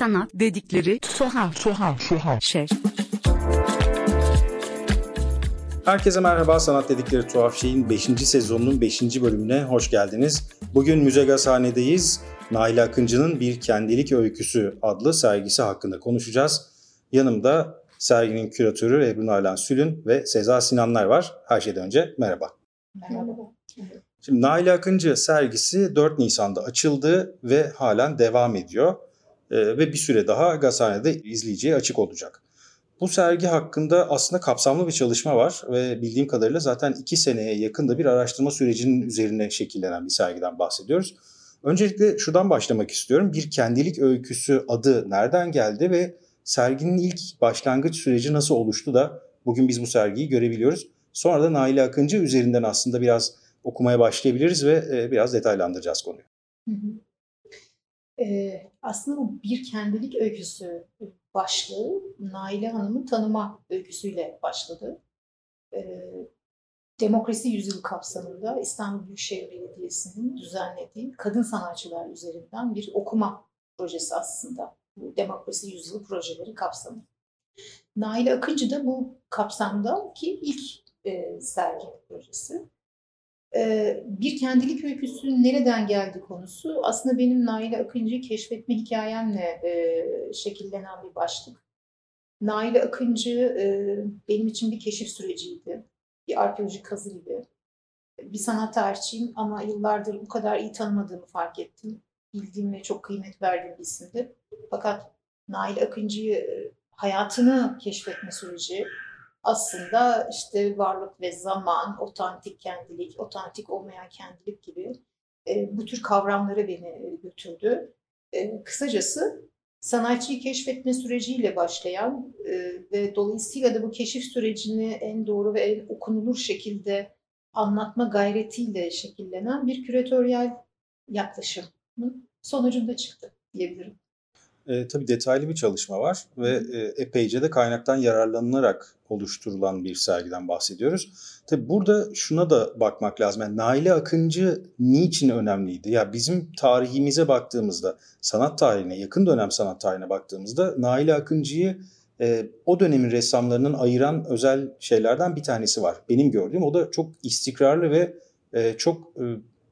Sanat dedikleri tuhaf tuhaf tuhaf şey. Herkese merhaba. Sanat dedikleri tuhaf şeyin 5. sezonunun 5. bölümüne hoş geldiniz. Bugün Müze Gazhane'deyiz. Nail Akıncı'nın Bir Kendilik Öyküsü adlı sergisi hakkında konuşacağız. Yanımda serginin küratörü Ebru Nalan Sülün ve Seza Sinanlar var. Her şeyden önce merhaba. Merhaba. Şimdi Nail Akıncı sergisi 4 Nisan'da açıldı ve halen devam ediyor. Ee, ve bir süre daha Gazhane'de izleyiciye açık olacak. Bu sergi hakkında aslında kapsamlı bir çalışma var ve bildiğim kadarıyla zaten 2 seneye yakın da bir araştırma sürecinin üzerine şekillenen bir sergiden bahsediyoruz. Öncelikle şuradan başlamak istiyorum. Bir kendilik öyküsü adı nereden geldi ve serginin ilk başlangıç süreci nasıl oluştu da bugün biz bu sergiyi görebiliyoruz. Sonra da Nail Akıncı üzerinden aslında biraz okumaya başlayabiliriz ve e, biraz detaylandıracağız konuyu. Hı hı. Ee, aslında bu bir kendilik öyküsü başlığı Naile Hanım'ın tanıma öyküsüyle başladı. Ee, Demokrasi Yüzyılı kapsamında İstanbul Büyükşehir Belediyesi'nin düzenlediği kadın sanatçılar üzerinden bir okuma projesi aslında. Bu Demokrasi Yüzyılı projeleri kapsamı. Nail Akıncı da bu kapsamda ki ilk e, sergi projesi. E, bir kendilik öyküsü nereden geldi konusu aslında benim Nail Akıncı'yı keşfetme hikayemle e, şekillenen bir başlık. Nail Akıncı e, benim için bir keşif süreciydi. Bir arkeolojik kazı gibi. Bir sanat tarihçiyim ama yıllardır bu kadar iyi tanımadığımı fark ettim. Bildiğim ve çok kıymet verdiğim bir isimdi. Fakat Nail Akıncı'yı hayatını keşfetme süreci aslında işte varlık ve zaman, otantik kendilik, otantik olmayan kendilik gibi e, bu tür kavramları beni götürdü. E, kısacası sanatçıyı keşfetme süreciyle başlayan e, ve dolayısıyla da bu keşif sürecini en doğru ve en okunulur şekilde anlatma gayretiyle şekillenen bir küratöryel yaklaşımın sonucunda çıktı diyebilirim. E, tabii detaylı bir çalışma var ve e, epeyce de kaynaktan yararlanılarak oluşturulan bir sergiden bahsediyoruz. Tabii burada şuna da bakmak lazım. Yani Naile Akıncı niçin önemliydi? Ya bizim tarihimize baktığımızda, sanat tarihine, yakın dönem sanat tarihine baktığımızda Naile Akıncı'yı e, o dönemin ressamlarının ayıran özel şeylerden bir tanesi var. Benim gördüğüm o da çok istikrarlı ve e, çok e,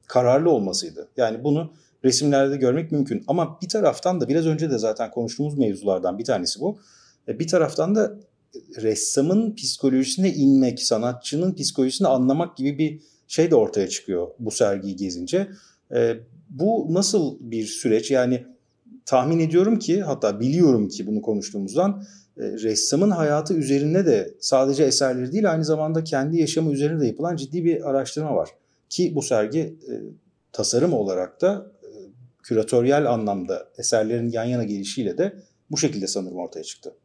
kararlı olmasıydı. Yani bunu resimlerde görmek mümkün. Ama bir taraftan da biraz önce de zaten konuştuğumuz mevzulardan bir tanesi bu. Bir taraftan da ressamın psikolojisine inmek, sanatçının psikolojisini anlamak gibi bir şey de ortaya çıkıyor bu sergiyi gezince. Bu nasıl bir süreç? Yani tahmin ediyorum ki hatta biliyorum ki bunu konuştuğumuzdan ressamın hayatı üzerine de sadece eserleri değil aynı zamanda kendi yaşamı üzerine de yapılan ciddi bir araştırma var. Ki bu sergi tasarım olarak da küratöryel anlamda eserlerin yan yana gelişiyle de bu şekilde sanırım ortaya çıktı.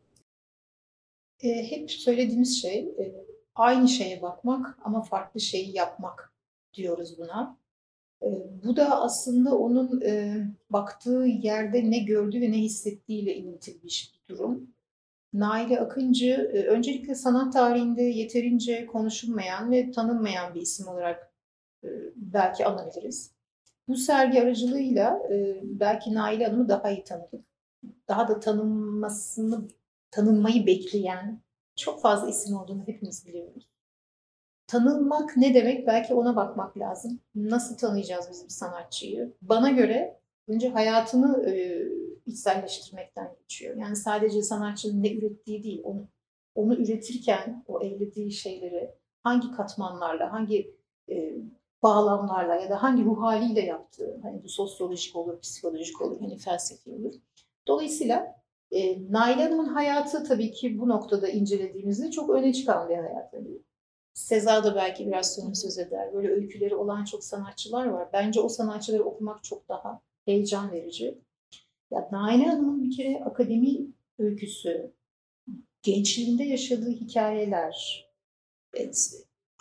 E, hep söylediğimiz şey e, aynı şeye bakmak ama farklı şeyi yapmak diyoruz buna. E, bu da aslında onun baktığı yerde ne gördüğü ve ne hissettiğiyle ilintili bir durum. Naile Akıncı öncelikle sanat tarihinde yeterince konuşulmayan ve tanınmayan bir isim olarak belki anabiliriz. Bu sergi aracılığıyla e, belki Nail Hanım'ı daha iyi tanıdık. Daha da tanınmasını, tanınmayı bekleyen çok fazla isim olduğunu hepimiz biliyoruz. Tanınmak ne demek? Belki ona bakmak lazım. Nasıl tanıyacağız biz bir sanatçıyı? Bana göre önce hayatını e, içselleştirmekten geçiyor. Yani sadece sanatçının ne ürettiği değil, onu onu üretirken o ellediği şeyleri hangi katmanlarla, hangi e, bağlamlarla ya da hangi ruh haliyle yaptığı, hani bu sosyolojik olur, psikolojik olur, hani felsefi olur. Dolayısıyla e, Nail Hanım'ın hayatı tabii ki bu noktada incelediğimizde çok öne çıkan bir hayat. Yani Seza da belki biraz sonra söz eder. Böyle öyküleri olan çok sanatçılar var. Bence o sanatçıları okumak çok daha heyecan verici. Ya Nail Hanım'ın bir kere akademi öyküsü, gençliğinde yaşadığı hikayeler,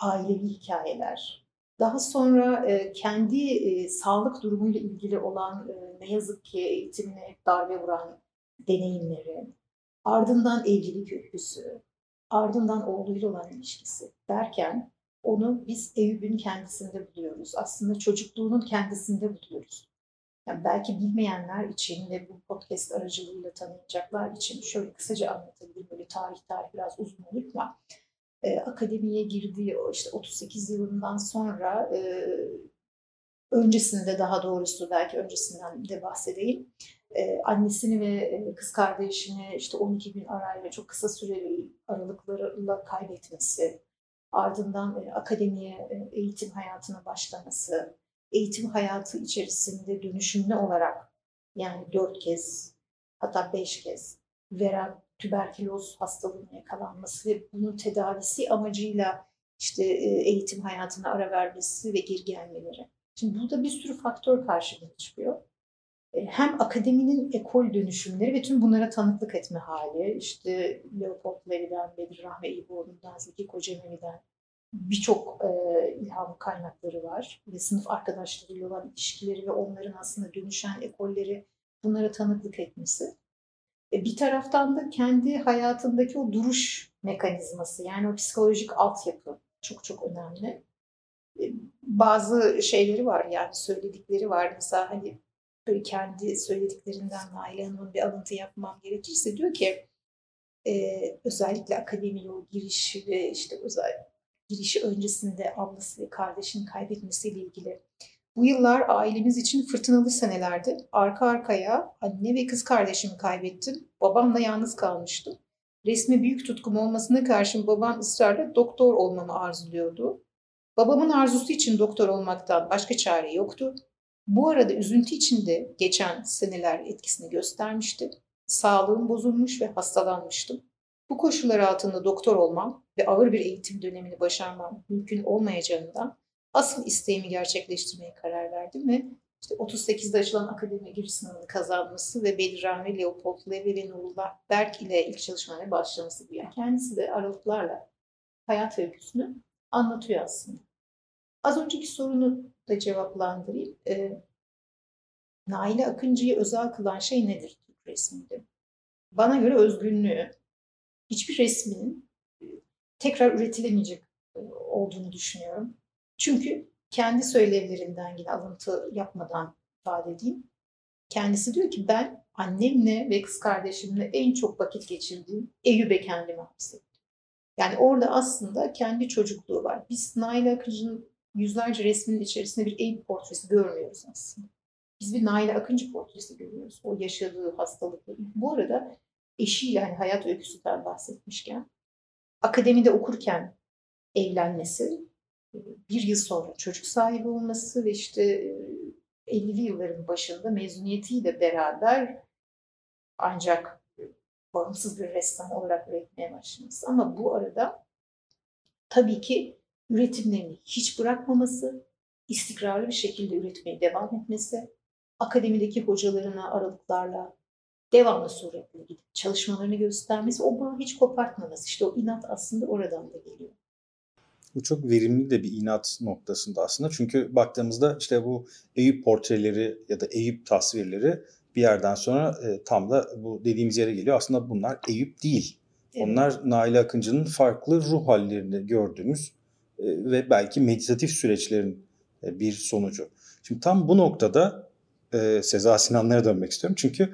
ailevi hikayeler, daha sonra e, kendi e, sağlık durumuyla ilgili olan e, ne yazık ki eğitimine darbe vuran deneyimleri, ardından evlilik öyküsü, ardından oğluyla olan ilişkisi derken onu biz Eyüp'ün kendisinde buluyoruz. Aslında çocukluğunun kendisinde buluyoruz. Yani belki bilmeyenler için ve bu podcast aracılığıyla tanıyacaklar için şöyle kısaca anlatabilirim. Böyle tarih tarih biraz uzun olur ama e, akademiye girdiği işte 38 yılından sonra e, öncesinde daha doğrusu belki öncesinden de bahsedeyim. E, annesini ve e, kız kardeşini işte 12 gün arayla çok kısa süreli aralıklarla kaybetmesi, ardından e, akademiye e, eğitim hayatına başlaması, eğitim hayatı içerisinde dönüşümlü olarak yani dört kez hatta beş kez veren tüberküloz hastalığına yakalanması ve bunun tedavisi amacıyla işte e, eğitim hayatına ara vermesi ve geri gelmeleri. Şimdi burada bir sürü faktör karşımıza çıkıyor. E, hem akademinin ekol dönüşümleri ve tüm bunlara tanıklık etme hali, işte Leopold Levi'den, Bedir Rahmi Eyüboğlu'ndan, Zeki Kocamemi'den birçok e, ilham kaynakları var. Ve sınıf arkadaşlarıyla olan ilişkileri ve onların aslında dönüşen ekolleri bunlara tanıklık etmesi. E, bir taraftan da kendi hayatındaki o duruş mekanizması yani o psikolojik altyapı çok çok önemli. E, bazı şeyleri var yani söyledikleri var. Mesela hani böyle kendi söylediklerinden Nail Hanım'ın bir alıntı yapmam gerekirse diyor ki e, özellikle akademi o girişi ve işte özel girişi öncesinde ablası ve kardeşini kaybetmesiyle ilgili bu yıllar ailemiz için fırtınalı senelerdi. Arka arkaya anne ve kız kardeşimi kaybettim. Babamla yalnız kalmıştım. Resme büyük tutkum olmasına karşın babam ısrarla doktor olmamı arzuluyordu. Babamın arzusu için doktor olmaktan başka çare yoktu. Bu arada üzüntü içinde geçen seneler etkisini göstermişti. Sağlığım bozulmuş ve hastalanmıştım. Bu koşullar altında doktor olmam ve ağır bir eğitim dönemini başarmam mümkün olmayacağından asıl isteğimi gerçekleştirmeye karar verdim ve işte 38'de açılan akademi giriş sınavını kazanması ve Rahmi, Leopold Levi ve Nurullah Berk ile ilk çalışmalarına başlaması bu. Yani kendisi de aralıklarla hayat öyküsünü anlatıyor aslında. Az önceki sorunu da cevaplandırayım. E, Naile Akıncı'yı özel kılan şey nedir Türk resminde? Bana göre özgünlüğü. Hiçbir resminin e, tekrar üretilemeyecek e, olduğunu düşünüyorum. Çünkü kendi söylevlerinden yine alıntı yapmadan ifade edeyim. Kendisi diyor ki ben annemle ve kız kardeşimle en çok vakit geçirdiğim Eyüp'e kendimi hapsettim. Yani orada aslında kendi çocukluğu var. Biz Nail Akıncı'nın yüzlerce resminin içerisinde bir Eyüp portresi görmüyoruz aslında. Biz bir Nail Akıncı portresi görüyoruz. O yaşadığı hastalıkları. Bu arada eşiyle hani hayat öyküsünden bahsetmişken akademide okurken evlenmesi bir yıl sonra çocuk sahibi olması ve işte 50'li yılların başında mezuniyetiyle beraber ancak bağımsız bir ressam olarak üretmeye başlaması. Ama bu arada tabii ki üretimlerini hiç bırakmaması, istikrarlı bir şekilde üretmeye devam etmesi, akademideki hocalarına aralıklarla devamlı suretle gidip çalışmalarını göstermesi, o bağı hiç kopartmaması. İşte o inat aslında oradan da geliyor. Bu çok verimli de bir inat noktasında aslında. Çünkü baktığımızda işte bu Eyüp portreleri ya da Eyüp tasvirleri bir yerden sonra e, tam da bu dediğimiz yere geliyor. Aslında bunlar Eyüp değil. Evet. Onlar Nail Akıncı'nın farklı ruh hallerini gördüğümüz e, ve belki meditatif süreçlerin e, bir sonucu. Şimdi tam bu noktada e, Seza Sinanlara dönmek istiyorum. Çünkü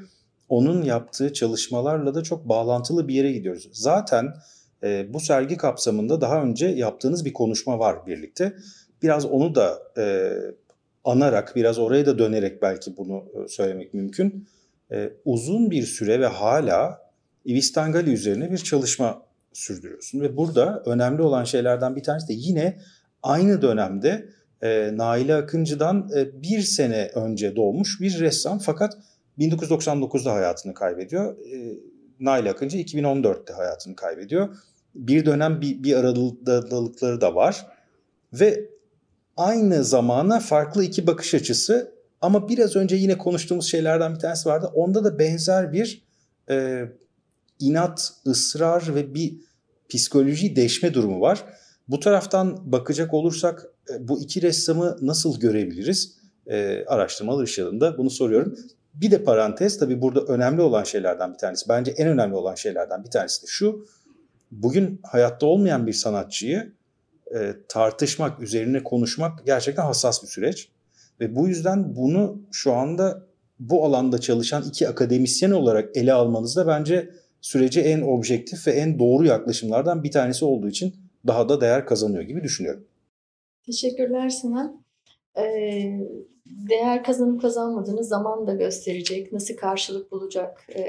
onun yaptığı çalışmalarla da çok bağlantılı bir yere gidiyoruz. Zaten e, bu sergi kapsamında daha önce yaptığınız bir konuşma var birlikte. Biraz onu da e, anarak, biraz oraya da dönerek belki bunu e, söylemek mümkün. E, uzun bir süre ve hala Ivistangali üzerine bir çalışma sürdürüyorsun. Ve burada önemli olan şeylerden bir tanesi de yine aynı dönemde e, Naile Akıncı'dan e, bir sene önce doğmuş bir ressam fakat 1999'da hayatını kaybediyor. E, Nail Akıncı 2014'te hayatını kaybediyor bir dönem bir, bir aralıkları da var. Ve aynı zamana farklı iki bakış açısı ama biraz önce yine konuştuğumuz şeylerden bir tanesi vardı. Onda da benzer bir e, inat, ısrar ve bir psikoloji değişme durumu var. Bu taraftan bakacak olursak e, bu iki ressamı nasıl görebiliriz? E, araştırmalar ışığında bunu soruyorum. Bir de parantez tabii burada önemli olan şeylerden bir tanesi. Bence en önemli olan şeylerden bir tanesi de şu bugün hayatta olmayan bir sanatçıyı e, tartışmak, üzerine konuşmak gerçekten hassas bir süreç. Ve bu yüzden bunu şu anda bu alanda çalışan iki akademisyen olarak ele almanız da bence sürece en objektif ve en doğru yaklaşımlardan bir tanesi olduğu için daha da değer kazanıyor gibi düşünüyorum. Teşekkürler Sinan. Ee, değer kazanıp kazanmadığını zaman da gösterecek. Nasıl karşılık bulacak e,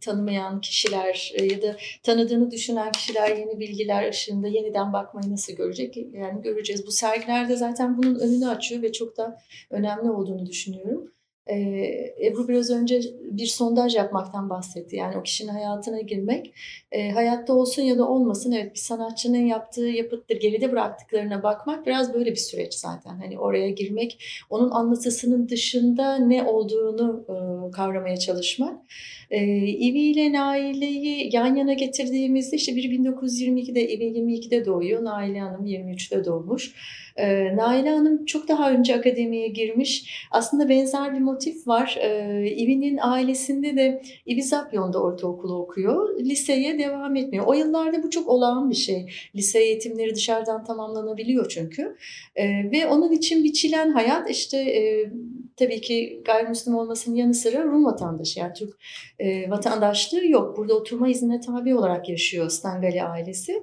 tanımayan kişiler e, ya da tanıdığını düşünen kişiler yeni bilgiler ışığında yeniden bakmayı nasıl görecek? Yani göreceğiz. Bu sergilerde zaten bunun önünü açıyor ve çok da önemli olduğunu düşünüyorum. Ee, Ebru biraz önce bir sondaj yapmaktan bahsetti. Yani o kişinin hayatına girmek, e, hayatta olsun ya da olmasın evet bir sanatçının yaptığı yapıttır, geride bıraktıklarına bakmak biraz böyle bir süreç zaten. Hani oraya girmek, onun anlatısının dışında ne olduğunu e, kavramaya çalışmak. E, İvi ile Naile'yi yan yana getirdiğimizde işte biri 1922'de, İvi 22'de doğuyor, Naile Hanım 23'te doğmuş. E, Naile Hanım çok daha önce akademiye girmiş. Aslında benzer bir motif var. E, İvi'nin ailesinde de İvi Zapyon'da ortaokulu okuyor. Liseye devam etmiyor. O yıllarda bu çok olağan bir şey. Lise eğitimleri dışarıdan tamamlanabiliyor çünkü. E, ve onun için biçilen hayat işte e, tabii ki gayrimüslim olmasının yanı sıra Rum vatandaşı. Yani Türk e, vatandaşlığı yok. Burada oturma iznine tabi olarak yaşıyor Stengali ailesi.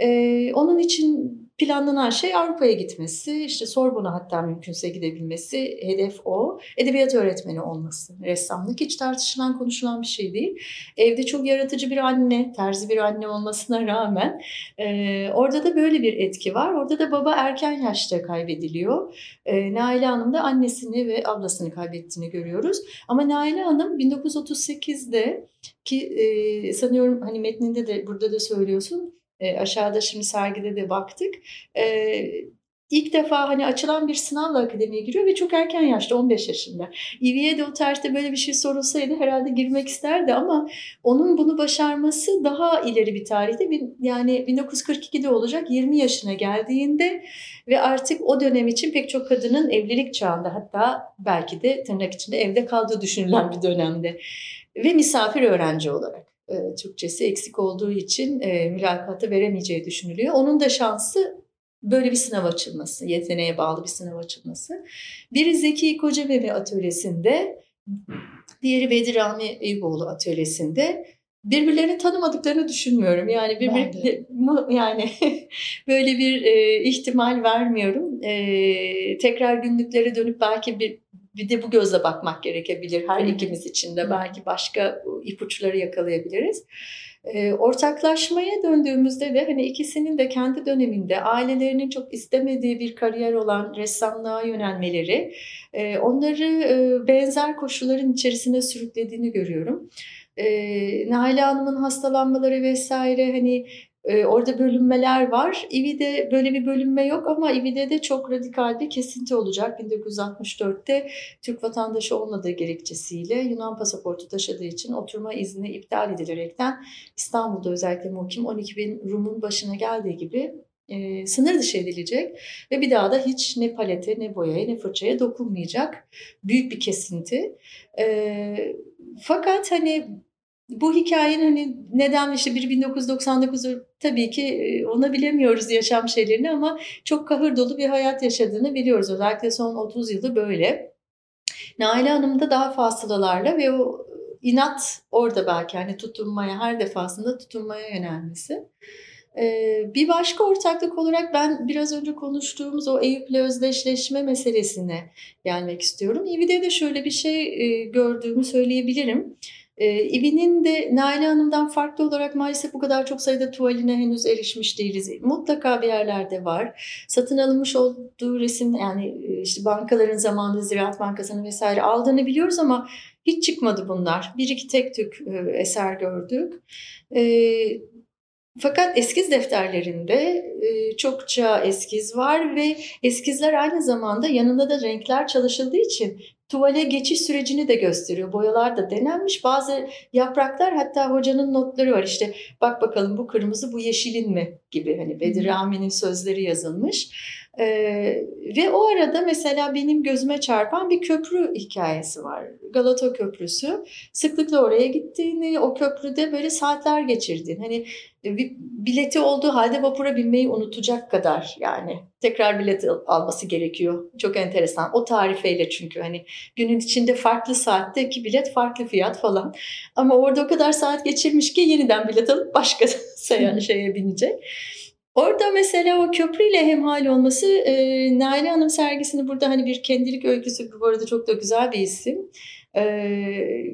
Ee, onun için planlanan şey Avrupa'ya gitmesi, işte Sorbon'a hatta mümkünse gidebilmesi, hedef o. Edebiyat öğretmeni olması, ressamlık hiç tartışılan, konuşulan bir şey değil. Evde çok yaratıcı bir anne, terzi bir anne olmasına rağmen e, orada da böyle bir etki var. Orada da baba erken yaşta kaybediliyor. E, Naile Hanım da annesini ve ablasını kaybettiğini görüyoruz. Ama Naile Hanım 1938'de ki e, sanıyorum hani metninde de burada da söylüyorsun e, aşağıda şimdi sergide de baktık. E, ilk defa hani açılan bir sınavla akademiye giriyor ve çok erken yaşta 15 yaşında. İvi'ye de o tarihte böyle bir şey sorulsaydı herhalde girmek isterdi ama onun bunu başarması daha ileri bir tarihte yani 1942'de olacak 20 yaşına geldiğinde ve artık o dönem için pek çok kadının evlilik çağında hatta belki de tırnak içinde evde kaldığı düşünülen bir dönemde ve misafir öğrenci olarak. E, Türkçesi eksik olduğu için e, mülakatı veremeyeceği düşünülüyor. Onun da şansı böyle bir sınav açılması, yeteneğe bağlı bir sınav açılması. Biri Zeki Kocabebe atölyesinde, diğeri Bedir Rami Eyüboğlu atölyesinde birbirlerini tanımadıklarını düşünmüyorum. Yani birbirleri yani böyle bir e, ihtimal vermiyorum. E, tekrar günlüklere dönüp belki bir bir de bu gözle bakmak gerekebilir her ikimiz için de belki başka ipuçları yakalayabiliriz. E, ortaklaşmaya döndüğümüzde de hani ikisinin de kendi döneminde ailelerinin çok istemediği bir kariyer olan ressamlığa yönelmeleri e, onları e, benzer koşulların içerisine sürüklediğini görüyorum. E, Naile Hanım'ın hastalanmaları vesaire hani ee, orada bölünmeler var. İVİ'de böyle bir bölünme yok ama İVİ'de de çok radikal bir kesinti olacak. 1964'te Türk vatandaşı olmadığı gerekçesiyle Yunan pasaportu taşıdığı için oturma izni iptal edilerekten İstanbul'da özellikle muhkim 12 bin Rum'un başına geldiği gibi e, sınır dışı edilecek ve bir daha da hiç ne palete ne boyaya ne fırçaya dokunmayacak büyük bir kesinti. E, fakat hani bu hikayenin hani neden işte bir 1999 tabii ki ona bilemiyoruz yaşam şeylerini ama çok kahır dolu bir hayat yaşadığını biliyoruz. Özellikle son 30 yılı böyle. Naile Hanım da daha fasılalarla ve o inat orada belki hani tutunmaya her defasında tutunmaya yönelmesi. Ee, bir başka ortaklık olarak ben biraz önce konuştuğumuz o Eyüp'le özdeşleşme meselesine gelmek istiyorum. İvi'de de şöyle bir şey e, gördüğümü söyleyebilirim. E, İbi'nin de Naile Hanım'dan farklı olarak maalesef bu kadar çok sayıda tuvaline henüz erişmiş değiliz. Mutlaka bir yerlerde var. Satın alınmış olduğu resim yani e, işte bankaların zamanında Ziraat Bankası'nın vesaire aldığını biliyoruz ama hiç çıkmadı bunlar. Bir iki tek tük e, eser gördük. E, fakat eskiz defterlerinde e, çokça eskiz var ve eskizler aynı zamanda yanında da renkler çalışıldığı için tuvale geçiş sürecini de gösteriyor. Boyalar da denenmiş. Bazı yapraklar hatta hocanın notları var işte bak bakalım bu kırmızı bu yeşilin mi gibi hani Bedir Rami'nin sözleri yazılmış. Ee, ve o arada mesela benim gözüme çarpan bir köprü hikayesi var. Galata Köprüsü. Sıklıkla oraya gittiğini, o köprüde böyle saatler geçirdiğini. Hani bir bileti olduğu halde vapura binmeyi unutacak kadar yani tekrar bilet alması gerekiyor. Çok enteresan. O tarifeyle çünkü hani günün içinde farklı saatte iki bilet farklı fiyat falan. Ama orada o kadar saat geçirmiş ki yeniden bilet alıp başka şeye binecek. Orada mesela o köprüyle hemhal olması e, Naile Hanım sergisini burada hani bir kendilik öyküsü bu arada çok da güzel bir isim. E,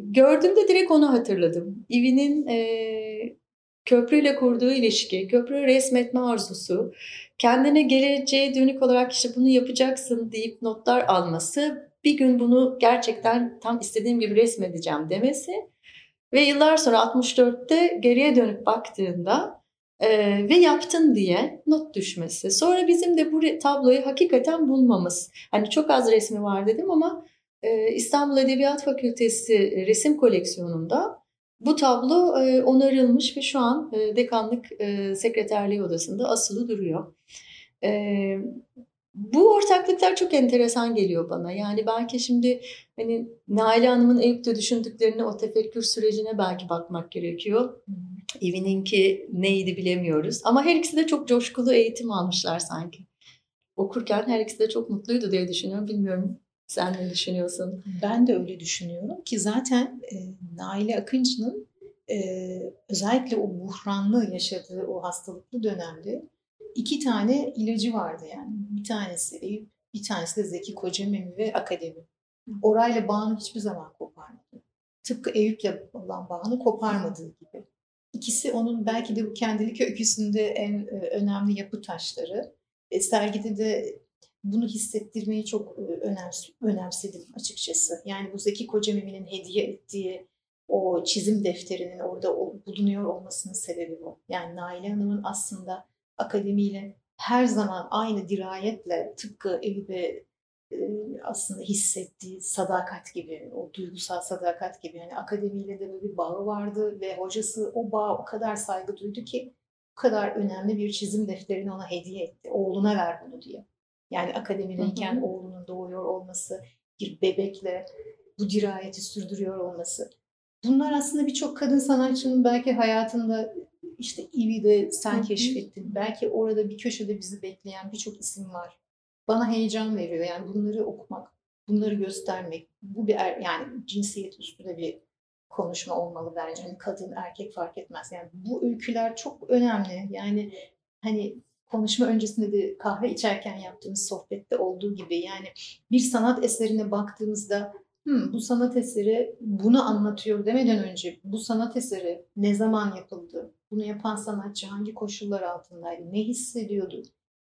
gördüğümde direkt onu hatırladım. Ivi'nin e, köprüyle kurduğu ilişki, köprü resmetme arzusu, kendine geleceğe dönük olarak işte bunu yapacaksın deyip notlar alması, bir gün bunu gerçekten tam istediğim gibi resmedeceğim demesi ve yıllar sonra 64'te geriye dönüp baktığında e, ve yaptın diye not düşmesi. Sonra bizim de bu tabloyu hakikaten bulmamız. Hani çok az resmi var dedim ama e, İstanbul Edebiyat Fakültesi resim koleksiyonunda bu tablo e, onarılmış ve şu an e, dekanlık e, sekreterliği odasında asılı duruyor. E, bu ortaklıklar çok enteresan geliyor bana. Yani belki şimdi hani Naile Hanım'ın Eyüp'te düşündüklerine o tefekkür sürecine belki bakmak gerekiyor. Evininki neydi bilemiyoruz. Ama her ikisi de çok coşkulu eğitim almışlar sanki. Okurken her ikisi de çok mutluydu diye düşünüyorum. Bilmiyorum sen ne düşünüyorsun? Ben de öyle düşünüyorum ki zaten e, Naile Akıncı'nın e, özellikle o buhranlı yaşadığı o hastalıklı dönemde iki tane ilacı vardı yani. Bir tanesi Eyüp, bir tanesi de Zeki Kocamemi ve Akademi. Orayla bağını hiçbir zaman koparmadı. Tıpkı Eyüp'le olan bağını koparmadığı gibi. İkisi onun belki de bu kendilik öyküsünde en e, önemli yapı taşları. E, sergide de bunu hissettirmeyi çok önems önemsedim açıkçası. Yani bu Zeki Kocamemi'nin hediye ettiği o çizim defterinin orada bulunuyor olmasının sebebi bu. Yani Naile Hanım'ın aslında akademiyle her zaman aynı dirayetle tıpkı Eyüp'e aslında hissettiği sadakat gibi, o duygusal sadakat gibi. Yani akademiyle de böyle bir bağı vardı ve hocası o bağı o kadar saygı duydu ki bu kadar önemli bir çizim defterini ona hediye etti. Oğluna ver bunu diye. Yani akademideyken oğlunun doğuyor olması, bir bebekle bu dirayeti sürdürüyor olması. Bunlar aslında birçok kadın sanatçının belki hayatında işte İvi'de sen keşfettin. Belki orada bir köşede bizi bekleyen birçok isim var. Bana heyecan veriyor. Yani bunları okumak, bunları göstermek. Bu bir er, yani cinsiyet üstüne bir konuşma olmalı bence. Yani kadın, erkek fark etmez. Yani bu öyküler çok önemli. Yani hani konuşma öncesinde de kahve içerken yaptığımız sohbette olduğu gibi yani bir sanat eserine baktığımızda hmm, bu sanat eseri bunu anlatıyor demeden önce bu sanat eseri ne zaman yapıldı? Bunu yapan sanatçı hangi koşullar altındaydı? Ne hissediyordu?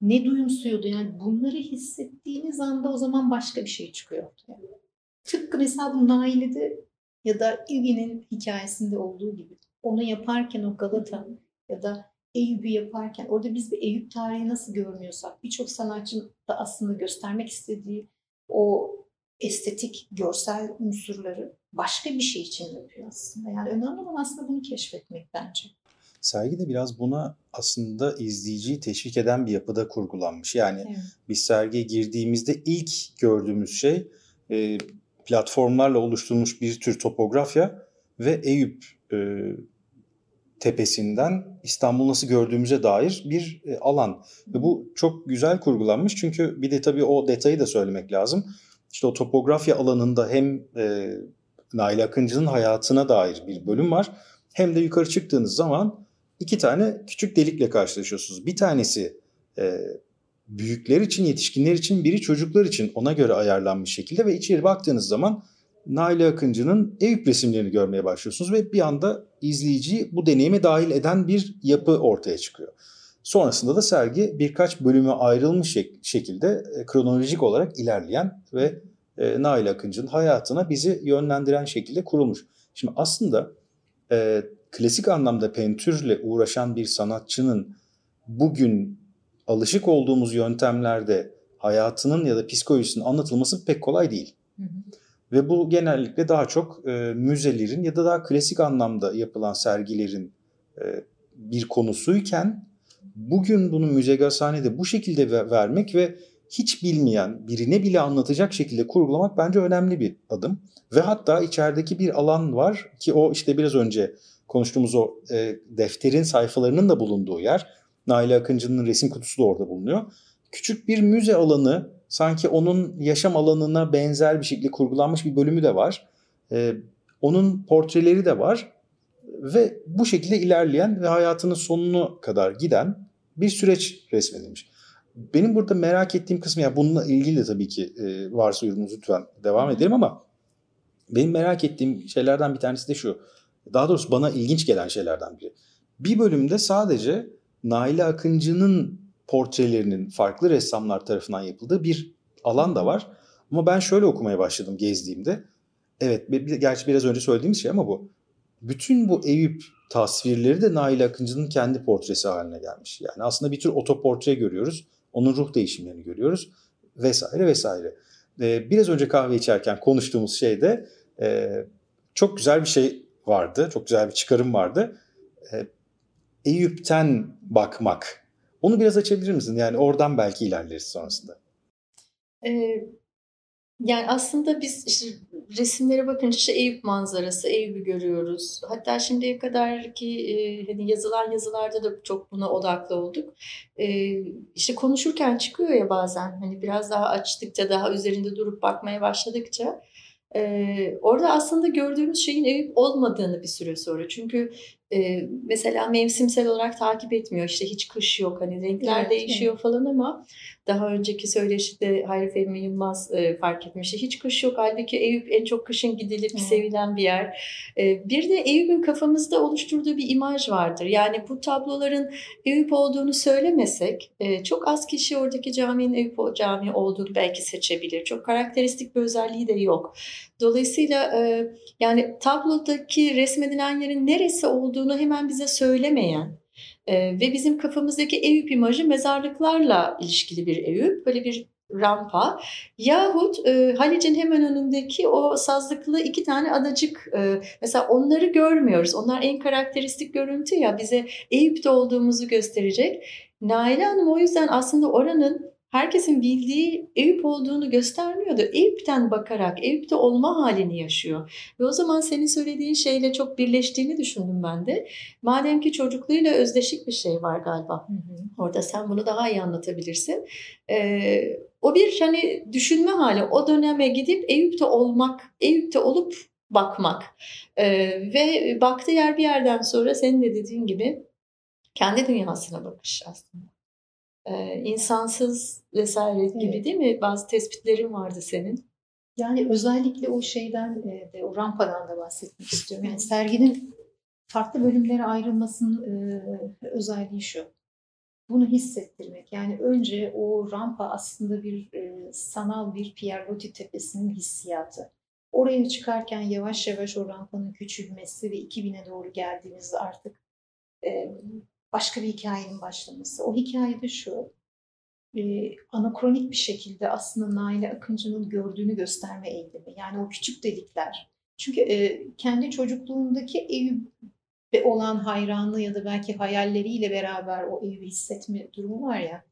Ne duyumsuyordu? Yani bunları hissettiğiniz anda o zaman başka bir şey çıkıyor ortaya. Tıpkı mesela bu Naile'de ya da İlgi'nin hikayesinde olduğu gibi. Onu yaparken o Galata ya da Eyüp'ü yaparken orada biz bir Eyüp tarihi nasıl görmüyorsak birçok sanatçının da aslında göstermek istediği o estetik, görsel unsurları başka bir şey için yapıyor aslında. Yani önemli olan aslında bunu keşfetmek bence. Sergi de biraz buna aslında izleyiciyi teşvik eden bir yapıda kurgulanmış. Yani evet. biz sergiye girdiğimizde ilk gördüğümüz şey e, platformlarla oluşturulmuş bir tür topografya ve Eyüp e, tepesinden İstanbul nasıl gördüğümüze dair bir e, alan. Ve bu çok güzel kurgulanmış çünkü bir de tabii o detayı da söylemek lazım. İşte o topografya alanında hem e, Nail Akıncı'nın hayatına dair bir bölüm var. Hem de yukarı çıktığınız zaman iki tane küçük delikle karşılaşıyorsunuz. Bir tanesi e, büyükler için, yetişkinler için, biri çocuklar için ona göre ayarlanmış şekilde ve içeri baktığınız zaman Nail Akıncı'nın Eyüp resimlerini görmeye başlıyorsunuz ve bir anda izleyiciyi bu deneyime dahil eden bir yapı ortaya çıkıyor. Sonrasında da sergi birkaç bölüme ayrılmış şekilde e, kronolojik olarak ilerleyen ve e, Nail Akıncı'nın hayatına bizi yönlendiren şekilde kurulmuş. Şimdi aslında e, klasik anlamda pentürle uğraşan bir sanatçının bugün alışık olduğumuz yöntemlerde hayatının ya da psikolojisinin anlatılması pek kolay değil. Hı hı. Ve bu genellikle daha çok e, müzelerin ya da daha klasik anlamda yapılan sergilerin e, bir konusuyken bugün bunu müzegasanede bu şekilde vermek ve hiç bilmeyen birine bile anlatacak şekilde kurgulamak bence önemli bir adım. Ve hatta içerideki bir alan var ki o işte biraz önce konuştuğumuz o e, defterin sayfalarının da bulunduğu yer. Nail Akıncı'nın resim kutusu da orada bulunuyor. Küçük bir müze alanı sanki onun yaşam alanına benzer bir şekilde kurgulanmış bir bölümü de var. E, onun portreleri de var ve bu şekilde ilerleyen ve hayatının sonuna kadar giden bir süreç resmedilmiş. Benim burada merak ettiğim kısmı ya bununla ilgili de tabii ki e, varsa yorumunuz lütfen devam edelim ama benim merak ettiğim şeylerden bir tanesi de şu. Daha doğrusu bana ilginç gelen şeylerden biri. Bir bölümde sadece Naile Akıncı'nın portrelerinin farklı ressamlar tarafından yapıldığı bir alan da var. Ama ben şöyle okumaya başladım gezdiğimde. Evet, gerçi biraz önce söylediğimiz şey ama bu. Bütün bu Eyüp tasvirleri de Nail Akıncı'nın kendi portresi haline gelmiş. Yani aslında bir tür otoportre görüyoruz. Onun ruh değişimlerini görüyoruz vesaire vesaire. Ee, biraz önce kahve içerken konuştuğumuz şeyde e, çok güzel bir şey vardı. Çok güzel bir çıkarım vardı. E, Eyüp'ten bakmak. Onu biraz açabilir misin? Yani oradan belki ilerleriz sonrasında. Ee, yani aslında biz işte resimlere bakınca işte Eyüp manzarası, Eyüp'ü görüyoruz. Hatta şimdiye kadar ki e, hani yazılan yazılarda da çok buna odaklı olduk. E, işte konuşurken çıkıyor ya bazen hani biraz daha açtıkça, daha üzerinde durup bakmaya başladıkça ee, orada aslında gördüğümüz şeyin Eyüp olmadığını bir süre sonra. Çünkü e, mesela mevsimsel olarak takip etmiyor. İşte hiç kış yok. Hani renkler evet, değişiyor evet. falan ama daha önceki söyleşide Hayri Fehmi Yılmaz e, fark etmişti. Hiç kış yok. Halbuki Eyüp en çok kışın gidilip hmm. sevilen bir yer. E, bir de Eyüp'ün kafamızda oluşturduğu bir imaj vardır. Yani bu tabloların Eyüp olduğunu söylemesek e, çok az kişi oradaki caminin Eyüp cami olduğunu belki seçebilir. Çok karakteristik bir özelliği de yok. Dolayısıyla e, yani tablodaki resmedilen yerin neresi olduğunu hemen bize söylemeyen e, ve bizim kafamızdaki Eyüp imajı mezarlıklarla ilişkili bir Eyüp. Böyle bir rampa yahut e, Halic'in hemen önündeki o sazlıklı iki tane adacık e, mesela onları görmüyoruz. Onlar en karakteristik görüntü ya bize Eyüp'te olduğumuzu gösterecek. Naile Hanım o yüzden aslında oranın herkesin bildiği Eyüp olduğunu göstermiyordu. Eyüp'ten bakarak Eyüp'te olma halini yaşıyor. Ve o zaman senin söylediğin şeyle çok birleştiğini düşündüm ben de. Madem ki çocukluğuyla özdeşik bir şey var galiba. Hı hı. Orada sen bunu daha iyi anlatabilirsin. Ee, o bir hani düşünme hali. O döneme gidip Eyüp'te olmak, Eyüp'te olup bakmak. Ee, ve baktığı yer bir yerden sonra senin de dediğin gibi kendi dünyasına bakış aslında e, insansız vesaire evet. gibi değil mi? Bazı tespitlerin vardı senin. Yani özellikle o şeyden de o rampadan da bahsetmek istiyorum. Yani serginin farklı bölümlere ayrılmasının e, özelliği şu. Bunu hissettirmek. Yani önce o rampa aslında bir e, sanal bir Pierre Loti tepesinin hissiyatı. Oraya çıkarken yavaş yavaş o rampanın küçülmesi ve 2000'e doğru geldiğimizde artık e, başka bir hikayenin başlaması. O hikayede şu, e, anakronik bir şekilde aslında Naile Akıncı'nın gördüğünü gösterme eğilimi. Yani o küçük delikler. Çünkü e, kendi çocukluğundaki Eyüp'e olan hayranlığı ya da belki hayalleriyle beraber o Eyüp'ü hissetme durumu var ya.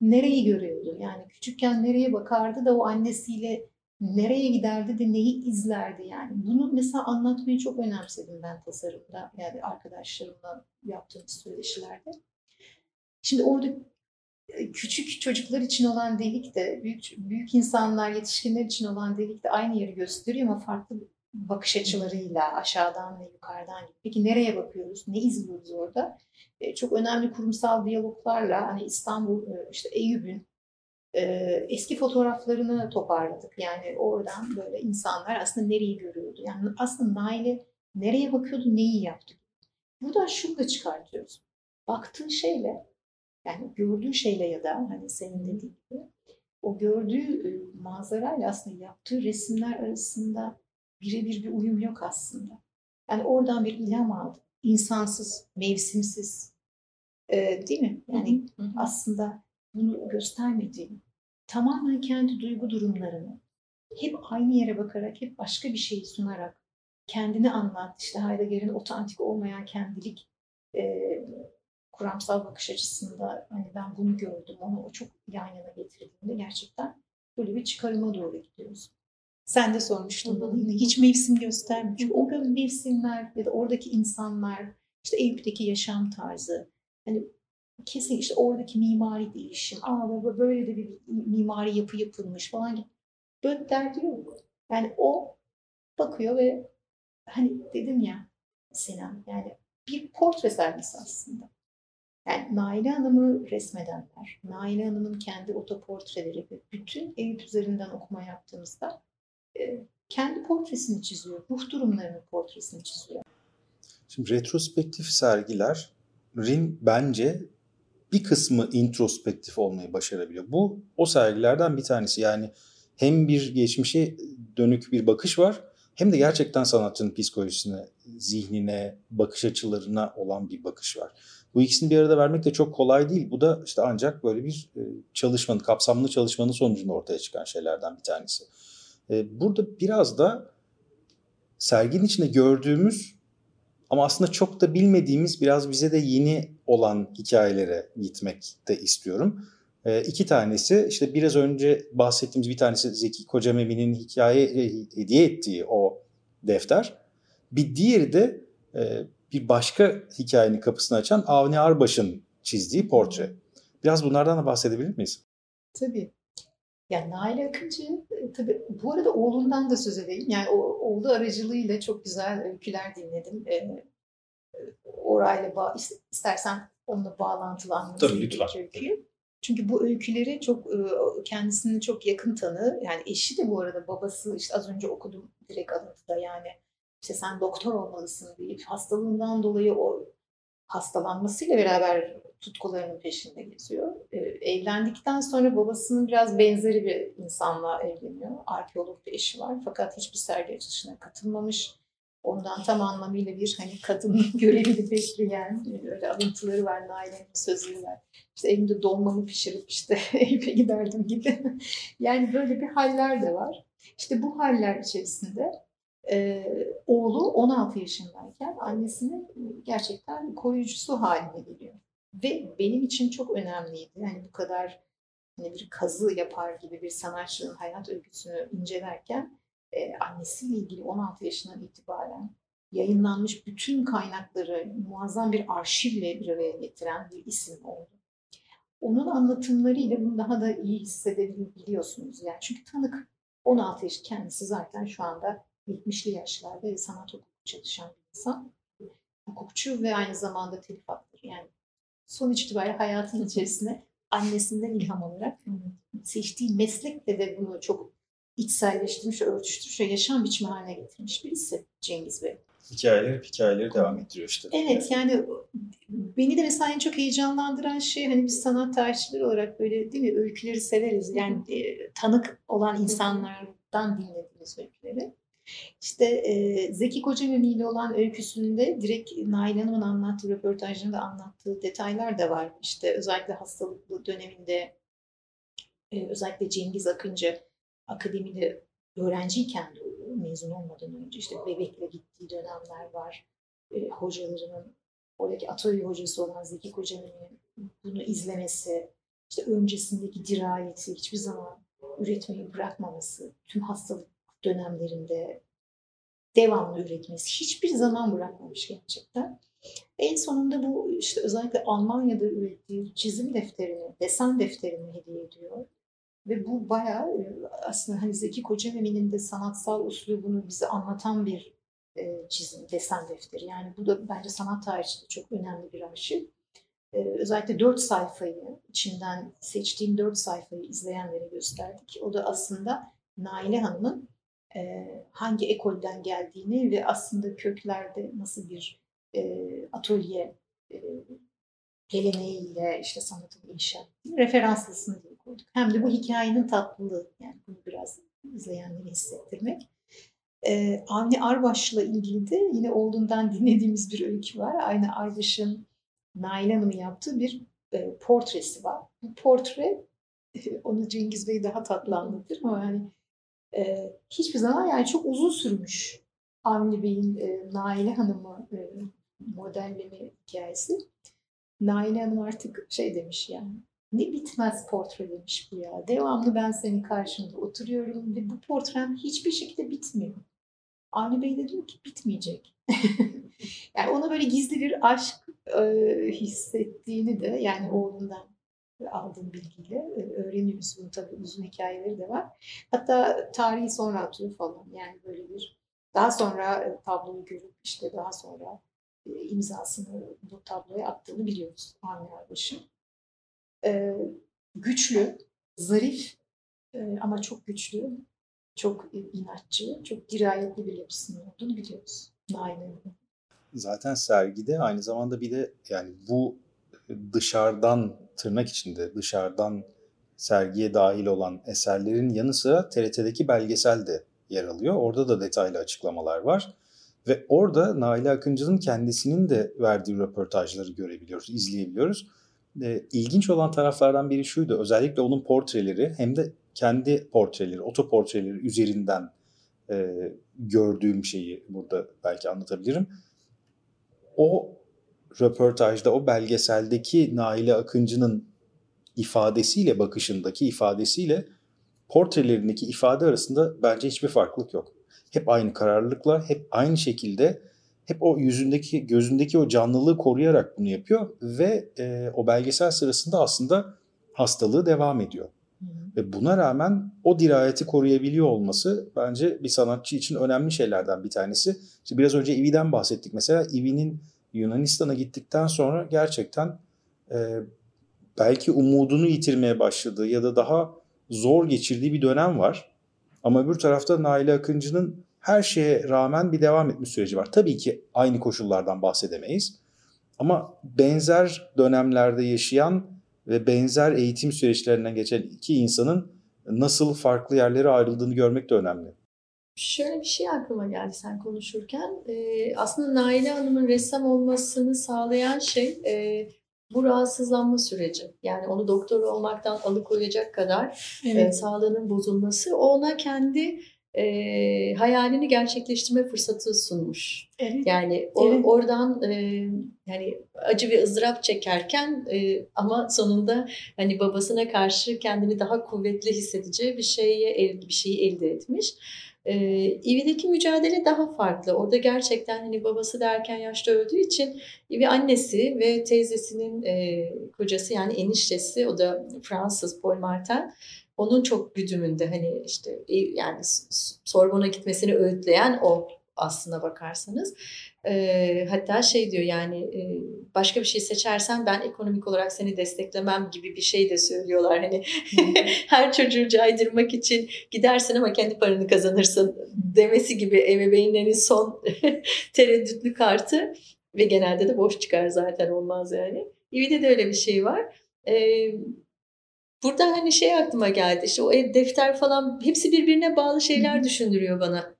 Nereyi görüyordu? Yani küçükken nereye bakardı da o annesiyle nereye giderdi de neyi izlerdi yani. Bunu mesela anlatmayı çok önemsedim ben tasarımda yani arkadaşlarımla yaptığımız söyleşilerde. Şimdi orada e, küçük çocuklar için olan delik de büyük, büyük insanlar, yetişkinler için olan delik de aynı yeri gösteriyor ama farklı bakış açılarıyla aşağıdan ve yukarıdan. Peki nereye bakıyoruz? Ne izliyoruz orada? E, çok önemli kurumsal diyaloglarla hani İstanbul e, işte Eyüp'ün eski fotoğraflarını toparladık. Yani oradan böyle insanlar aslında nereyi görüyordu? Yani aslında Nail'e nereye bakıyordu, neyi yaptı? Buradan şunu da çıkartıyoruz. Baktığın şeyle, yani gördüğün şeyle ya da hani senin dediğin gibi o gördüğü manzarayla aslında yaptığı resimler arasında birebir bir uyum yok aslında. Yani oradan bir ilham aldı. İnsansız, mevsimsiz. Ee, değil mi? Yani hı hı. aslında bunu göstermediğim, tamamen kendi duygu durumlarını hep aynı yere bakarak, hep başka bir şeyi sunarak kendini anlat. İşte Heidegger'in otantik olmayan kendilik e, kuramsal bakış açısında hani ben bunu gördüm, onu o çok yan yana getirdiğimde gerçekten böyle bir çıkarıma doğru gidiyoruz. Sen de sormuştun bana yine hiç mevsim göstermiyor. Çünkü o mevsimler ya da oradaki insanlar, işte Eyüp'teki yaşam tarzı, hani kesin işte oradaki mimari değişim, aa böyle de bir mimari yapı yapılmış falan. Böyle derdi yok. Yani o bakıyor ve hani dedim ya Sinan yani bir portre sergisi aslında. Yani Naile Hanım'ı resmedenler, Naile Hanım'ın kendi otoportreleri ve bütün Eyüp üzerinden okuma yaptığımızda e, kendi portresini çiziyor. Ruh durumlarının portresini çiziyor. Şimdi retrospektif sergilerin bence bir kısmı introspektif olmayı başarabiliyor. Bu o sergilerden bir tanesi. Yani hem bir geçmişe dönük bir bakış var hem de gerçekten sanatçının psikolojisine, zihnine, bakış açılarına olan bir bakış var. Bu ikisini bir arada vermek de çok kolay değil. Bu da işte ancak böyle bir e, çalışmanın, kapsamlı çalışmanın sonucunda ortaya çıkan şeylerden bir tanesi. E, burada biraz da serginin içinde gördüğümüz ama aslında çok da bilmediğimiz biraz bize de yeni olan hikayelere gitmek de istiyorum. E, iki tanesi işte biraz önce bahsettiğimiz bir tanesi Zeki Kocamevi'nin hikaye hediye ettiği o defter. Bir diğeri de bir başka hikayenin kapısını açan Avni Arbaş'ın çizdiği portre. Biraz bunlardan da bahsedebilir miyiz? Tabii. Yani Nail Akıncı e, tabii bu arada oğlundan da söz edeyim. Yani o, oğlu aracılığıyla çok güzel öyküler dinledim. Ee, orayla bağ, istersen onunla bağlantılı anlatayım. Tabii lütfen. Öyküyü. Çünkü bu öyküleri çok e, kendisini çok yakın tanı. Yani eşi de bu arada babası işte az önce okudum direkt alıntıda yani işte sen doktor olmalısın deyip hastalığından dolayı o hastalanmasıyla beraber tutkularının peşinde geziyor. Ee, evlendikten sonra babasının biraz benzeri bir insanla evleniyor. Arkeolog bir eşi var fakat hiçbir sergi açılışına katılmamış. Ondan tam anlamıyla bir hani kadın görevini bekleyen öyle alıntıları var, Naile'nin sözleri var. İşte evimde dolmamı pişirip işte Eyüp'e giderdim gibi. yani böyle bir haller de var. İşte bu haller içerisinde e, oğlu 16 yaşındayken annesinin gerçekten koruyucusu haline geliyor. Ve benim için çok önemliydi. Yani bu kadar hani bir kazı yapar gibi bir sanatçının hayat öyküsünü incelerken e, annesiyle ilgili 16 yaşından itibaren yayınlanmış bütün kaynakları muazzam bir arşivle bir araya getiren bir isim oldu. Onun anlatımlarıyla bunu daha da iyi hissedebiliyorsunuz. Yani çünkü tanık 16 yaş kendisi zaten şu anda 70'li yaşlarda sanat hukuku çalışan bir insan. Hukukçu ve aynı zamanda telif. Yani sonuç itibariyle hayatın içerisine annesinden ilham alarak seçtiği meslekle de bunu çok içselleştirmiş, örtüştürmüş ve yaşam biçimi haline getirmiş birisi Cengiz Bey. Hikayeleri hikayeleri devam ettiriyor işte. Evet yani beni de mesela en çok heyecanlandıran şey hani biz sanat tarihçileri olarak böyle değil mi öyküleri severiz. Yani e, tanık olan insanlardan dinlediğimiz öyküleri. İşte e, Zeki Kocamemi ile olan öyküsünde direkt Nail Hanım'ın anlattığı, röportajlarında anlattığı detaylar da var. İşte özellikle hastalıklı döneminde e, özellikle Cengiz Akıncı akademide öğrenciyken mezun olmadan önce işte bebekle gittiği dönemler var. E, hocalarının oradaki atölye hocası olan Zeki Kocamemi'nin bunu izlemesi, işte öncesindeki dirayeti hiçbir zaman üretmeyi bırakmaması, tüm hastalık dönemlerinde devamlı üretmesi hiçbir zaman bırakmamış gerçekten. En sonunda bu işte özellikle Almanya'da ürettiği çizim defterini, desen defterini hediye ediyor. Ve bu bayağı e, aslında hani Zeki Kocamevi'nin de sanatsal uslubunu bize anlatan bir e, çizim, desen defteri. Yani bu da bence sanat tarihçinde çok önemli bir arşiv. E, özellikle dört sayfayı, içinden seçtiğim dört sayfayı izleyenlere gösterdik. O da aslında Naile Hanım'ın hangi ekolden geldiğini ve aslında köklerde nasıl bir e, atölye e, geleneğiyle işte sanatını inşa ettiğini referanslısını diye koyduk. Hem de bu hikayenin tatlılığı yani bunu biraz izleyenleri hissettirmek. Ee, Avni Arbaş'la ilgili de yine olduğundan dinlediğimiz bir öykü var. Aynı Arbaş'ın Nail Hanım'ın yaptığı bir e, portresi var. Bu portre onu Cengiz Bey daha tatlı anlatır ama yani e, hiçbir zaman yani çok uzun sürmüş Avni Bey'in e, Naile Hanım'ı e, modelleme hikayesi. Naile Hanım artık şey demiş yani ne bitmez portre demiş bu ya. Devamlı ben senin karşında oturuyorum ve bu portrem hiçbir şekilde bitmiyor. Avni Bey de diyor ki bitmeyecek. yani ona böyle gizli bir aşk e, hissettiğini de yani oğlundan aldığım bilgiyle e, öğreniyoruz. Bunun tabii uzun hikayeleri de var. Hatta tarihi sonra atıyor falan. Yani böyle bir daha sonra e, tabloyu görüp işte daha sonra e, imzasını bu tabloya attığını biliyoruz Avni Erbaş'ın. E, güçlü, zarif ama çok güçlü, çok inatçı, çok dirayetli bir yapısının olduğunu biliyoruz. Nail'in. Zaten sergide aynı zamanda bir de yani bu dışarıdan tırnak içinde dışarıdan sergiye dahil olan eserlerin yanı sıra TRT'deki belgesel de yer alıyor. Orada da detaylı açıklamalar var. Ve orada Naile Akıncı'nın kendisinin de verdiği röportajları görebiliyoruz, izleyebiliyoruz. E, ilginç olan taraflardan biri şuydu. Özellikle onun portreleri hem de kendi portreleri, otoportreleri üzerinden e, gördüğüm şeyi burada belki anlatabilirim. O röportajda, o belgeseldeki Naile Akıncı'nın ifadesiyle, bakışındaki ifadesiyle portrelerindeki ifade arasında bence hiçbir farklılık yok. Hep aynı kararlılıkla, hep aynı şekilde, hep o yüzündeki, gözündeki o canlılığı koruyarak bunu yapıyor ve e, o belgesel sırasında aslında hastalığı devam ediyor. Ve buna rağmen o dirayeti koruyabiliyor olması bence bir sanatçı için önemli şeylerden bir tanesi. İşte biraz önce Ivi'den bahsettik mesela. Ivi'nin Yunanistan'a gittikten sonra gerçekten e, belki umudunu yitirmeye başladığı ya da daha zor geçirdiği bir dönem var. Ama öbür tarafta Naile Akıncı'nın her şeye rağmen bir devam etme süreci var. Tabii ki aynı koşullardan bahsedemeyiz. Ama benzer dönemlerde yaşayan ve benzer eğitim süreçlerinden geçen iki insanın nasıl farklı yerlere ayrıldığını görmek de önemli. Şöyle bir şey aklıma geldi sen konuşurken. Ee, aslında Naile Hanım'ın ressam olmasını sağlayan şey e, bu rahatsızlanma süreci. Yani onu doktor olmaktan alıkoyacak kadar evet. e, sağlığının bozulması. Ona kendi e, hayalini gerçekleştirme fırsatı sunmuş. Evet. Yani o, evet. oradan e, yani acı ve ızdırap çekerken e, ama sonunda hani babasına karşı kendini daha kuvvetli hissedeceği bir şeye bir şeyi elde etmiş. E, İvi'deki mücadele daha farklı. Orada gerçekten hani babası derken yaşta öldüğü için İvi annesi ve teyzesinin e, kocası yani eniştesi o da Fransız Paul Martin onun çok güdümünde hani işte yani Sorbon'a gitmesini öğütleyen o aslına bakarsanız. E, hatta şey diyor yani e, başka bir şey seçersen ben ekonomik olarak seni desteklemem gibi bir şey de söylüyorlar. Hani her çocuğu caydırmak için gidersin ama kendi paranı kazanırsın demesi gibi ebeveynlerin son tereddütlü kartı ve genelde de boş çıkar zaten olmaz yani. İvi'de de öyle bir şey var. Ee, Burada hani şey aklıma geldi işte o defter falan hepsi birbirine bağlı şeyler düşündürüyor bana.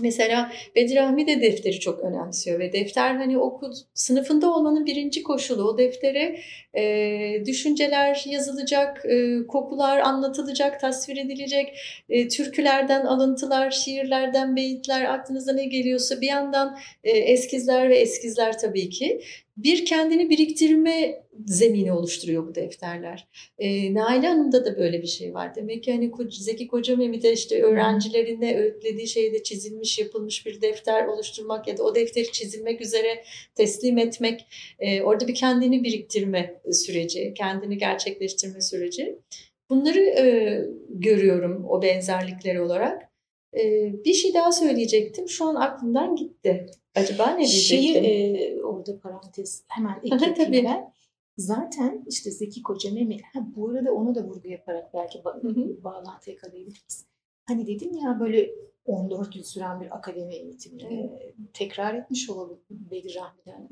Mesela Bedir de defteri çok önemsiyor ve defter hani okul sınıfında olmanın birinci koşulu. O deftere e, düşünceler yazılacak, e, kokular anlatılacak, tasvir edilecek, e, türkülerden alıntılar, şiirlerden beyitler, aklınıza ne geliyorsa bir yandan e, eskizler ve eskizler tabii ki bir kendini biriktirme zemini oluşturuyor bu defterler. E, Naile Hanım'da da böyle bir şey var. Demek ki hani Zeki Koca Mehmet'e işte öğrencilerine öğütlediği şeyde çizilmiş, yapılmış bir defter oluşturmak ya da o defteri çizilmek üzere teslim etmek. E, orada bir kendini biriktirme süreci, kendini gerçekleştirme süreci. Bunları e, görüyorum o benzerlikleri olarak. E, bir şey daha söyleyecektim. Şu an aklımdan gitti. Acaba ne diyecektim? Şeyi e, orada parantez hemen ekleyeyim ben. Zaten işte Zeki Koca Mehmet, ha, bu arada onu da vurgu yaparak belki ba- bağlantı yakalayabiliriz. Hani dedim ya böyle 14 yıl süren bir akademi eğitimini e, tekrar etmiş olalım Bedir Rahmi'den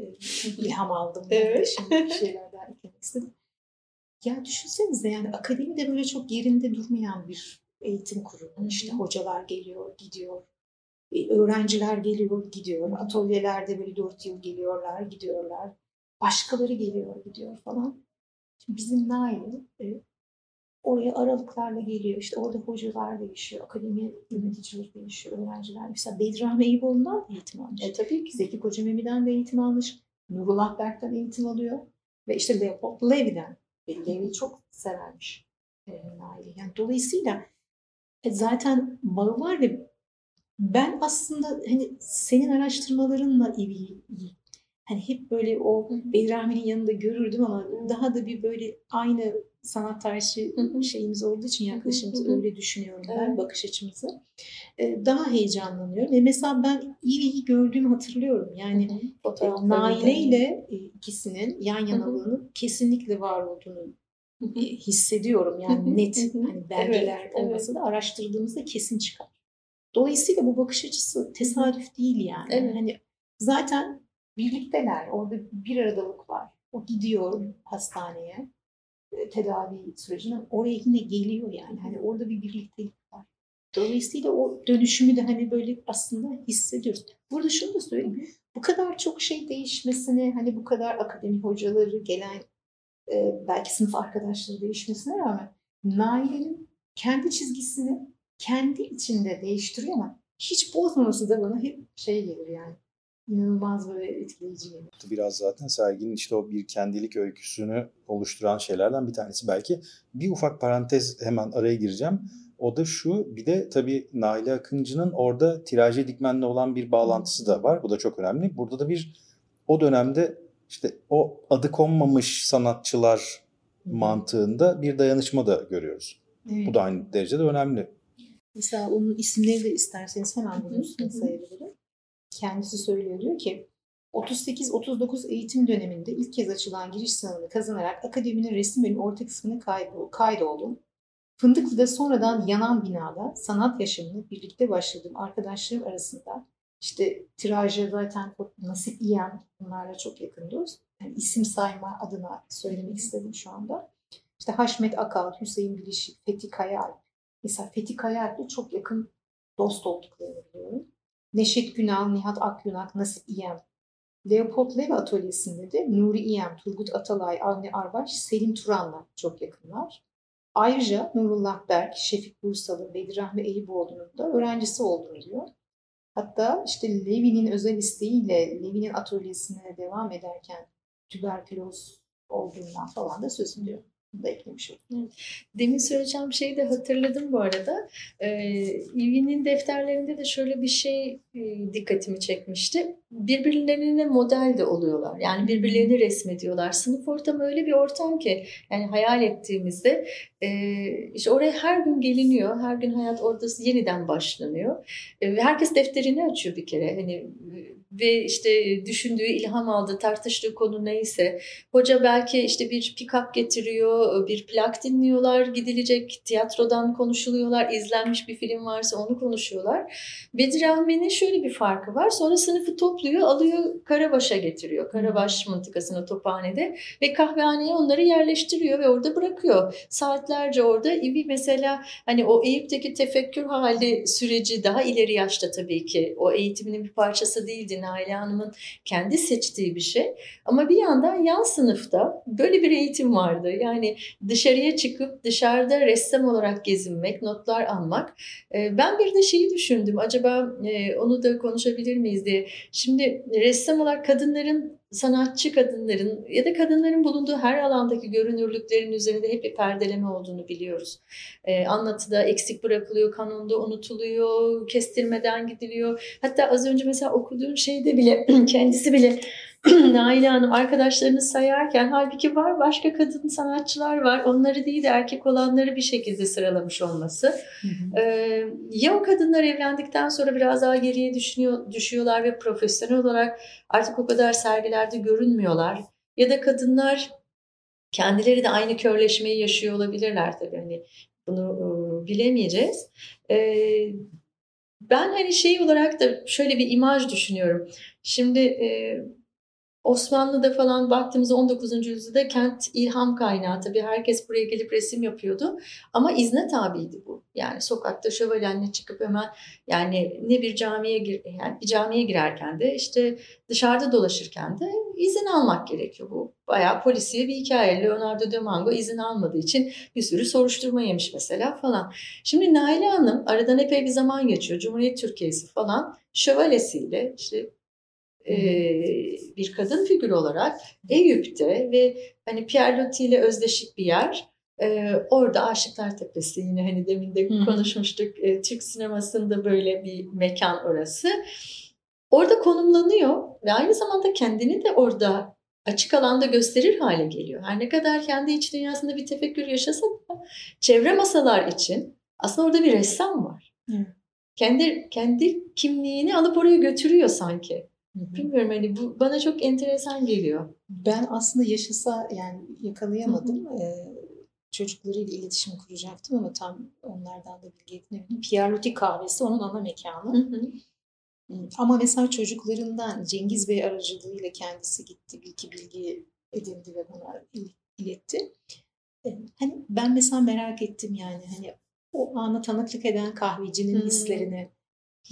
ilham aldım. evet. Şimdi bir şeyler daha eklemek istedim. Ya düşünsenize yani akademi de böyle çok yerinde durmayan bir eğitim kurumu. İşte hocalar geliyor, gidiyor. E, öğrenciler geliyor, gidiyor. Atölyelerde böyle dört yıl geliyorlar, gidiyorlar. Başkaları geliyor, gidiyor falan. Şimdi bizim Nail e, oraya aralıklarla geliyor. İşte orada hocalar değişiyor, akademi yöneticileri değişiyor, öğrenciler. Mesela Bedrahme Eyüboğlu'ndan eğitim almış. E, tabii ki. Zeki Koca Memi'den de eğitim almış. Nurullah Berk'ten eğitim alıyor. Ve işte Leopold Levi'den. Levi çok severmiş e, Nail'i. Yani dolayısıyla zaten bağı var ve ben aslında hani senin araştırmalarınla iyi, iyi hani hep böyle o Bedirahmi'nin yanında görürdüm ama daha da bir böyle aynı sanat tarihi şeyimiz olduğu için yaklaşımımız öyle düşünüyorum ben Evet. bakış açımızı. Ee, daha heyecanlanıyorum. Ve mesela ben iyi gördüğümü hatırlıyorum. Yani e, Naile ile e, ikisinin yan yanalığının kesinlikle var olduğunu e, hissediyorum. Yani net hani belgeler Evet, olmasa da araştırdığımızda kesin çıkar. Dolayısıyla bu bakış açısı tesadüf değil yani. Evet. Hani zaten birlikteler. Orada bir aradalık var. O gidiyor hastaneye e, tedavi sürecine. Oraya yine geliyor yani. Hani orada bir birliktelik var. Dolayısıyla o dönüşümü de hani böyle aslında hissediyoruz. Burada şunu da söyleyeyim. Bu kadar çok şey değişmesine, hani bu kadar akademi hocaları, gelen e, belki sınıf arkadaşları değişmesine rağmen Naile'nin kendi çizgisini kendi içinde değiştiriyor ama hiç bozmaması da bana hep şey gelir yani. İnanılmaz böyle etkileyici gelir. Biraz zaten serginin işte o bir kendilik öyküsünü oluşturan şeylerden bir tanesi belki. Bir ufak parantez hemen araya gireceğim. O da şu, bir de tabii Naile Akıncı'nın orada tiraje dikmenle olan bir bağlantısı da var. Bu da çok önemli. Burada da bir o dönemde işte o adı konmamış sanatçılar mantığında bir dayanışma da görüyoruz. Evet. Bu da aynı derecede önemli. Mesela onun isimleri de isterseniz hemen hı. sayabilirim. Kendisi söylüyor diyor ki 38-39 eğitim döneminde ilk kez açılan giriş sınavını kazanarak akademinin resim bölümü orta kısmına kaydoldum. Fındıklı'da sonradan yanan binada sanat yaşamını birlikte başladığım arkadaşlarım arasında işte tiraja zaten Nasip İyem bunlarla çok yakınız. Yani isim sayma adına söylemek istedim şu anda. İşte Haşmet Akal, Hüseyin Bilişik, Fethi Kayal. Mesela Fethi Kayal'le çok yakın dost olduklarını biliyorum. Neşet Günal, Nihat Akyunak, Nasip İyem. Leopold Levi atölyesinde de Nuri İyem, Turgut Atalay, Avni Arbaş, Selim Turan'la çok yakınlar. Ayrıca Nurullah Berk, Şefik Bursalı, Bedirahmi Eyüboğlu'nun da öğrencisi olduğunu diyor. Hatta işte Levi'nin özel isteğiyle Levi'nin atölyesine devam ederken tüberküloz olduğundan falan da söz ediyor. Bunu da eklemiş olayım. Demin söyleyeceğim şeyi de hatırladım bu arada. Ee, İlvi'nin defterlerinde de şöyle bir şey dikkatimi çekmişti. Birbirlerine model de oluyorlar. Yani birbirlerini resmediyorlar. Sınıf ortamı öyle bir ortam ki yani hayal ettiğimizde e, işte oraya her gün geliniyor. Her gün hayat orada yeniden başlanıyor. E, herkes defterini açıyor bir kere. Hani e, ve işte düşündüğü, ilham aldığı, tartıştığı konu neyse. Hoca belki işte bir pick-up getiriyor, bir plak dinliyorlar, gidilecek tiyatrodan konuşuluyorlar, izlenmiş bir film varsa onu konuşuyorlar. Bedir Ahmet'in şöyle bir farkı var. Sonra sınıfı topluyor, alıyor Karabaş'a getiriyor. Karabaş mıntıkasına tophanede ve kahvehaneye onları yerleştiriyor ve orada bırakıyor. Saatlerce orada İvi mesela hani o Eyüp'teki tefekkür hali süreci daha ileri yaşta tabii ki o eğitiminin bir parçası değildi. Naile Hanım'ın kendi seçtiği bir şey. Ama bir yandan yan sınıfta böyle bir eğitim vardı. Yani dışarıya çıkıp dışarıda ressam olarak gezinmek, notlar almak. Ben bir de şeyi düşündüm. Acaba e, onu da konuşabilir miyiz diye. Şimdi ressam olarak kadınların sanatçı kadınların ya da kadınların bulunduğu her alandaki görünürlüklerin üzerinde hep bir perdeleme olduğunu biliyoruz. Ee, anlatıda eksik bırakılıyor, kanonda unutuluyor, kestirmeden gidiliyor. Hatta az önce mesela okuduğun şeyde bile kendisi bile Naile Hanım arkadaşlarını sayarken halbuki var başka kadın sanatçılar var. Onları değil de erkek olanları bir şekilde sıralamış olması. Ee, ya o kadınlar evlendikten sonra biraz daha geriye düşünüyor, düşüyorlar ve profesyonel olarak artık o kadar sergilerde görünmüyorlar. Ya da kadınlar kendileri de aynı körleşmeyi yaşıyor olabilirler tabii. Hani bunu e, bilemeyeceğiz. Ee, ben hani şey olarak da şöyle bir imaj düşünüyorum. Şimdi e, Osmanlı'da falan baktığımızda 19. yüzyılda kent ilham kaynağı. Tabii herkes buraya gelip resim yapıyordu. Ama izne tabiydi bu. Yani sokakta şövalyenle çıkıp hemen yani ne bir camiye gir, yani bir camiye girerken de işte dışarıda dolaşırken de izin almak gerekiyor bu. Bayağı polisiye bir hikaye. Leonardo da Mango izin almadığı için bir sürü soruşturma yemiş mesela falan. Şimdi Naile Hanım aradan epey bir zaman geçiyor. Cumhuriyet Türkiye'si falan şövalyesiyle işte bir kadın figür olarak Eyüp'te ve hani Pierre Loti ile özdeşik bir yer. E, orada Aşıklar Tepesi yine hani demin de Hı. konuşmuştuk. E, Türk sinemasında böyle bir mekan orası. Orada konumlanıyor ve aynı zamanda kendini de orada açık alanda gösterir hale geliyor. Her ne kadar kendi iç dünyasında bir tefekkür yaşasa da çevre masalar için aslında orada bir ressam var. Evet. Kendi kendi kimliğini alıp oraya götürüyor sanki. Bilmiyorum hani bu bana çok enteresan geliyor. Ben aslında yaşasa yani yakalayamadım. Ee, çocuklarıyla iletişim kuracaktım ama tam onlardan da bilgi edinemedim. Pierre Loti kahvesi onun ana mekanı. Hı hı. Ama mesela çocuklarından Cengiz Bey aracılığıyla kendisi gitti, bilgi bilgi edindi ve bana il- iletti. Hani ben mesela merak ettim yani hani o ana tanıklık eden kahvecinin Hmm. hislerini.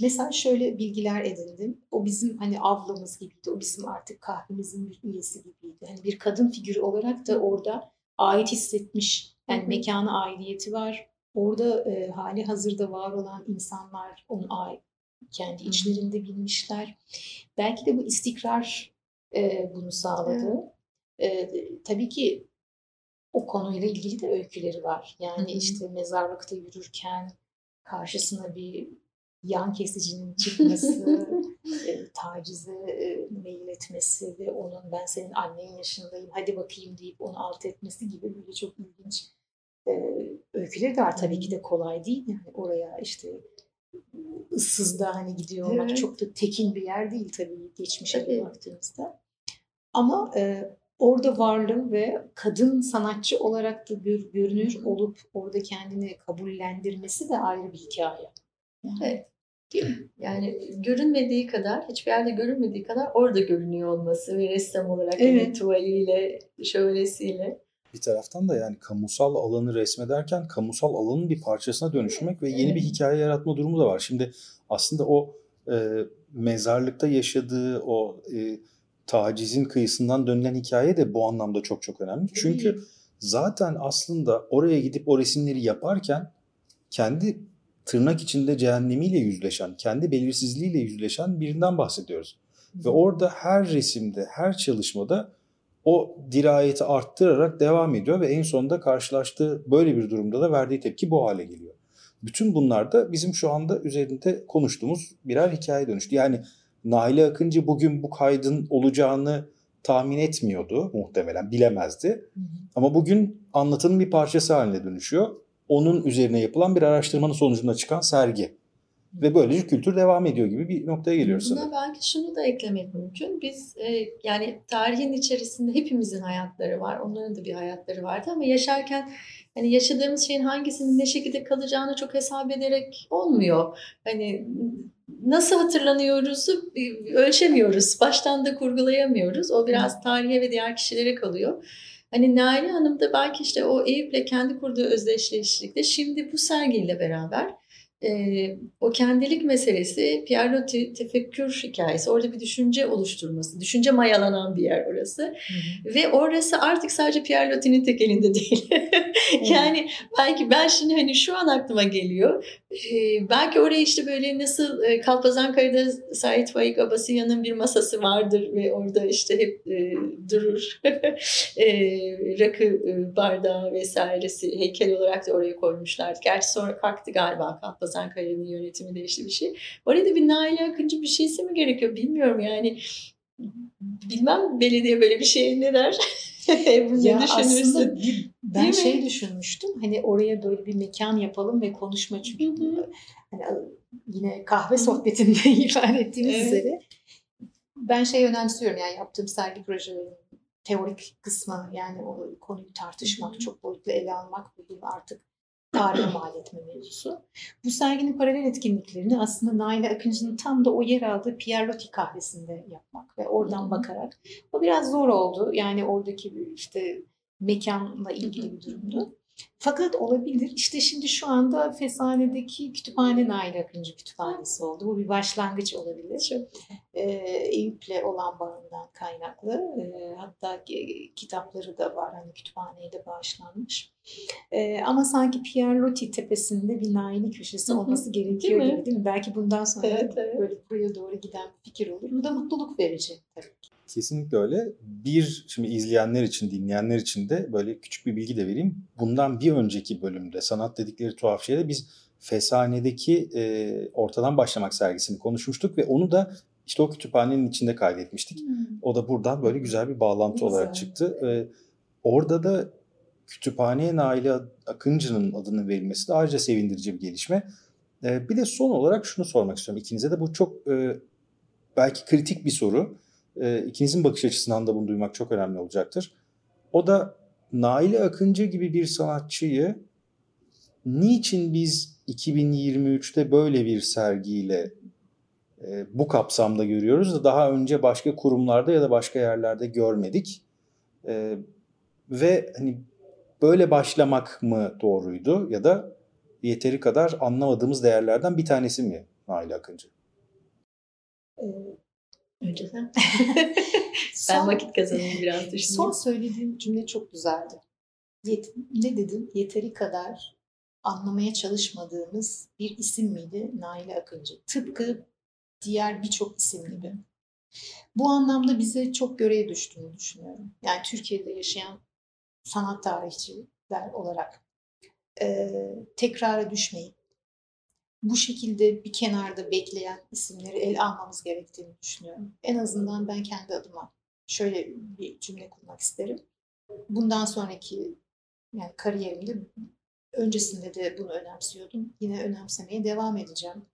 Mesela şöyle bilgiler edindim. O bizim hani ablamız gibiydi. O bizim artık kahvemizin bir üyesi gibiydi. Hani bir kadın figürü olarak da orada ait hissetmiş. Yani mekana aidiyeti var. Orada e, hali hazırda var olan insanlar onun ait kendi içlerinde bilmişler. Belki de bu istikrar e, bunu sağladı. E, tabii ki o konuyla ilgili de öyküleri var. Yani Hı hı. işte mezarlıkta yürürken karşısına bir yan kesicinin çıkması, e, tacize e, meyil etmesi ve onun ben senin annen yaşındayım hadi bakayım deyip onu alt etmesi gibi böyle çok ilginç e, öyküleri de var. Tabii ki de kolay değil. Yani oraya işte ıssızda hani gidiyor olmak Evet. çok da tekin bir yer değil tabii geçmişe Tabii. baktığımızda. Ama e, orada varlığı ve kadın sanatçı olarak da gör- görünür olup orada kendini kabullendirmesi de ayrı bir hikaye. Evet. Değil mi? Yani görünmediği kadar, hiçbir yerde görünmediği kadar orada görünüyor olması ve ressam olarak Evet. evet. tuvaliyle, şövalesiyle. Bir taraftan da yani kamusal alanı resmederken kamusal alanın bir parçasına dönüşmek ve yeni bir hikaye yaratma durumu da var. Şimdi aslında o e, mezarlıkta yaşadığı o e, tacizin kıyısından dönülen hikaye de bu anlamda çok çok önemli. Çünkü zaten aslında oraya gidip o resimleri yaparken kendi tırnak içinde cehennemiyle yüzleşen, kendi belirsizliğiyle yüzleşen birinden bahsediyoruz. Ve orada her resimde, her çalışmada o dirayeti arttırarak devam ediyor ve en sonunda karşılaştığı böyle bir durumda da verdiği tepki bu hale geliyor. Bütün bunlar da bizim şu anda üzerinde konuştuğumuz birer hikaye dönüştü. Yani Naile Akıncı bugün bu kaydın olacağını tahmin etmiyordu muhtemelen, bilemezdi. Hı hı. Ama bugün anlatının bir parçası haline dönüşüyor. Onun üzerine yapılan bir araştırmanın sonucunda çıkan sergi. Ve böylece kültür devam ediyor gibi bir noktaya geliyoruz Buna sanırım. belki şunu da eklemek mümkün. Biz e, yani tarihin içerisinde hepimizin hayatları var. Onların da bir hayatları vardı ama yaşarken hani yaşadığımız şeyin hangisinin ne şekilde kalacağını çok hesap ederek olmuyor. Hani nasıl hatırlanıyoruzu ölçemiyoruz. Baştan da kurgulayamıyoruz. O biraz tarihe ve diğer kişilere kalıyor. Hani Naile Hanım da belki işte o Eyüp'le kendi kurduğu özdeşleşiklikte şimdi bu sergiyle beraber e, o kendilik meselesi Pierre tefekkür hikayesi. Orada bir düşünce oluşturması, düşünce mayalanan bir yer orası. Ve orası artık sadece Pierre Loti'nin tek elinde değil. yani belki ben şimdi hani şu an aklıma geliyor. Belki oraya işte böyle nasıl e, Kalpazankaya'da Sait Faik Abasıyan'ın bir masası vardır ve orada işte hep e, durur. e, rakı bardağı vesairesi heykel olarak da oraya koymuşlar. Gerçi sonra kalktı galiba Kalpazankaya'nın yönetimi değişti bir şey. Orada bir Naile Akıncı bir şeysi mi gerekiyor bilmiyorum yani. Bilmem belediye böyle bir şey ne der? Ebru Ya aslında bir- ben Değil mi? şey düşünmüştüm hani oraya böyle bir mekan yapalım ve konuşma çünkü hani yine kahve sohbetinde ifade ettiğimiz Evet. üzere ben şey önemsiyorum yani yaptığım sergi projelerinin teorik kısmı yani o konuyu tartışmak, çok boyutlu ele almak bunu artık tarihe mal etme mevzusu. Bu serginin paralel etkinliklerini aslında Naile Akıncı'nın tam da o yer aldığı Pierre Loti kahvesinde yapmak ve oradan bakarak. O biraz zor oldu. Yani oradaki işte mekanla ilgili bir durumdu. Fakat olabilir. İşte şimdi şu anda Fesane'deki kütüphane Nail Akıncı Kütüphanesi oldu. Bu bir başlangıç olabilir. Ee, Eyüp'le olan bağından kaynaklı. Ee, hatta ki- kitapları da var. Hani kütüphaneye de bağışlanmış. Ee, ama sanki Pierre Loti tepesinde bir Nail'i köşesi olması gerekiyor Değil mi? gibi değil mi? Belki bundan sonra Evet, evet. böyle buraya doğru giden bir fikir olur. Bu da mutluluk verici tabii. Kesinlikle öyle. Bir, şimdi izleyenler için, dinleyenler için de böyle küçük bir bilgi de vereyim. Bundan bir önceki bölümde sanat dedikleri tuhaf şeyde biz Fesane'deki e, ortadan başlamak sergisini konuşmuştuk ve onu da işte o kütüphanenin içinde kaydetmiştik. O da buradan böyle güzel bir bağlantı Güzel. olarak çıktı. Ee, orada da kütüphaneye Naili Akıncı'nın adının verilmesi de ayrıca sevindirici bir gelişme. Ee, bir de son olarak şunu sormak istiyorum ikinize de. Bu çok e, belki kritik bir soru. E, ikinizin bakış açısından da bunu duymak çok önemli olacaktır. O da Naili Akıncı gibi bir sanatçıyı niçin biz 2023'te böyle bir sergiyle e, bu kapsamda görüyoruz da daha önce başka kurumlarda ya da başka yerlerde görmedik. E, ve hani böyle başlamak mı doğruydu ya da yeteri kadar anlamadığımız değerlerden bir tanesi mi Nail Akıncı? Önce sen. son- Ben vakit kazanayım biraz Son düşüneyim. söylediğin cümle çok güzeldi. Yet- ne dedin? Yeteri kadar anlamaya çalışmadığımız bir isim miydi Nail Akıncı? Tıpkı diğer birçok isim gibi. Bu anlamda bize çok görev düştüğünü düşünüyorum. Yani Türkiye'de yaşayan sanat tarihçiler olarak eee tekrara düşmeyip bu şekilde bir kenarda bekleyen isimleri el almamız gerektiğini düşünüyorum. En azından ben kendi adıma şöyle bir cümle kurmak isterim. Bundan sonraki yani kariyerimde öncesinde de bunu önemsiyordum. Yine önemsemeye devam edeceğim.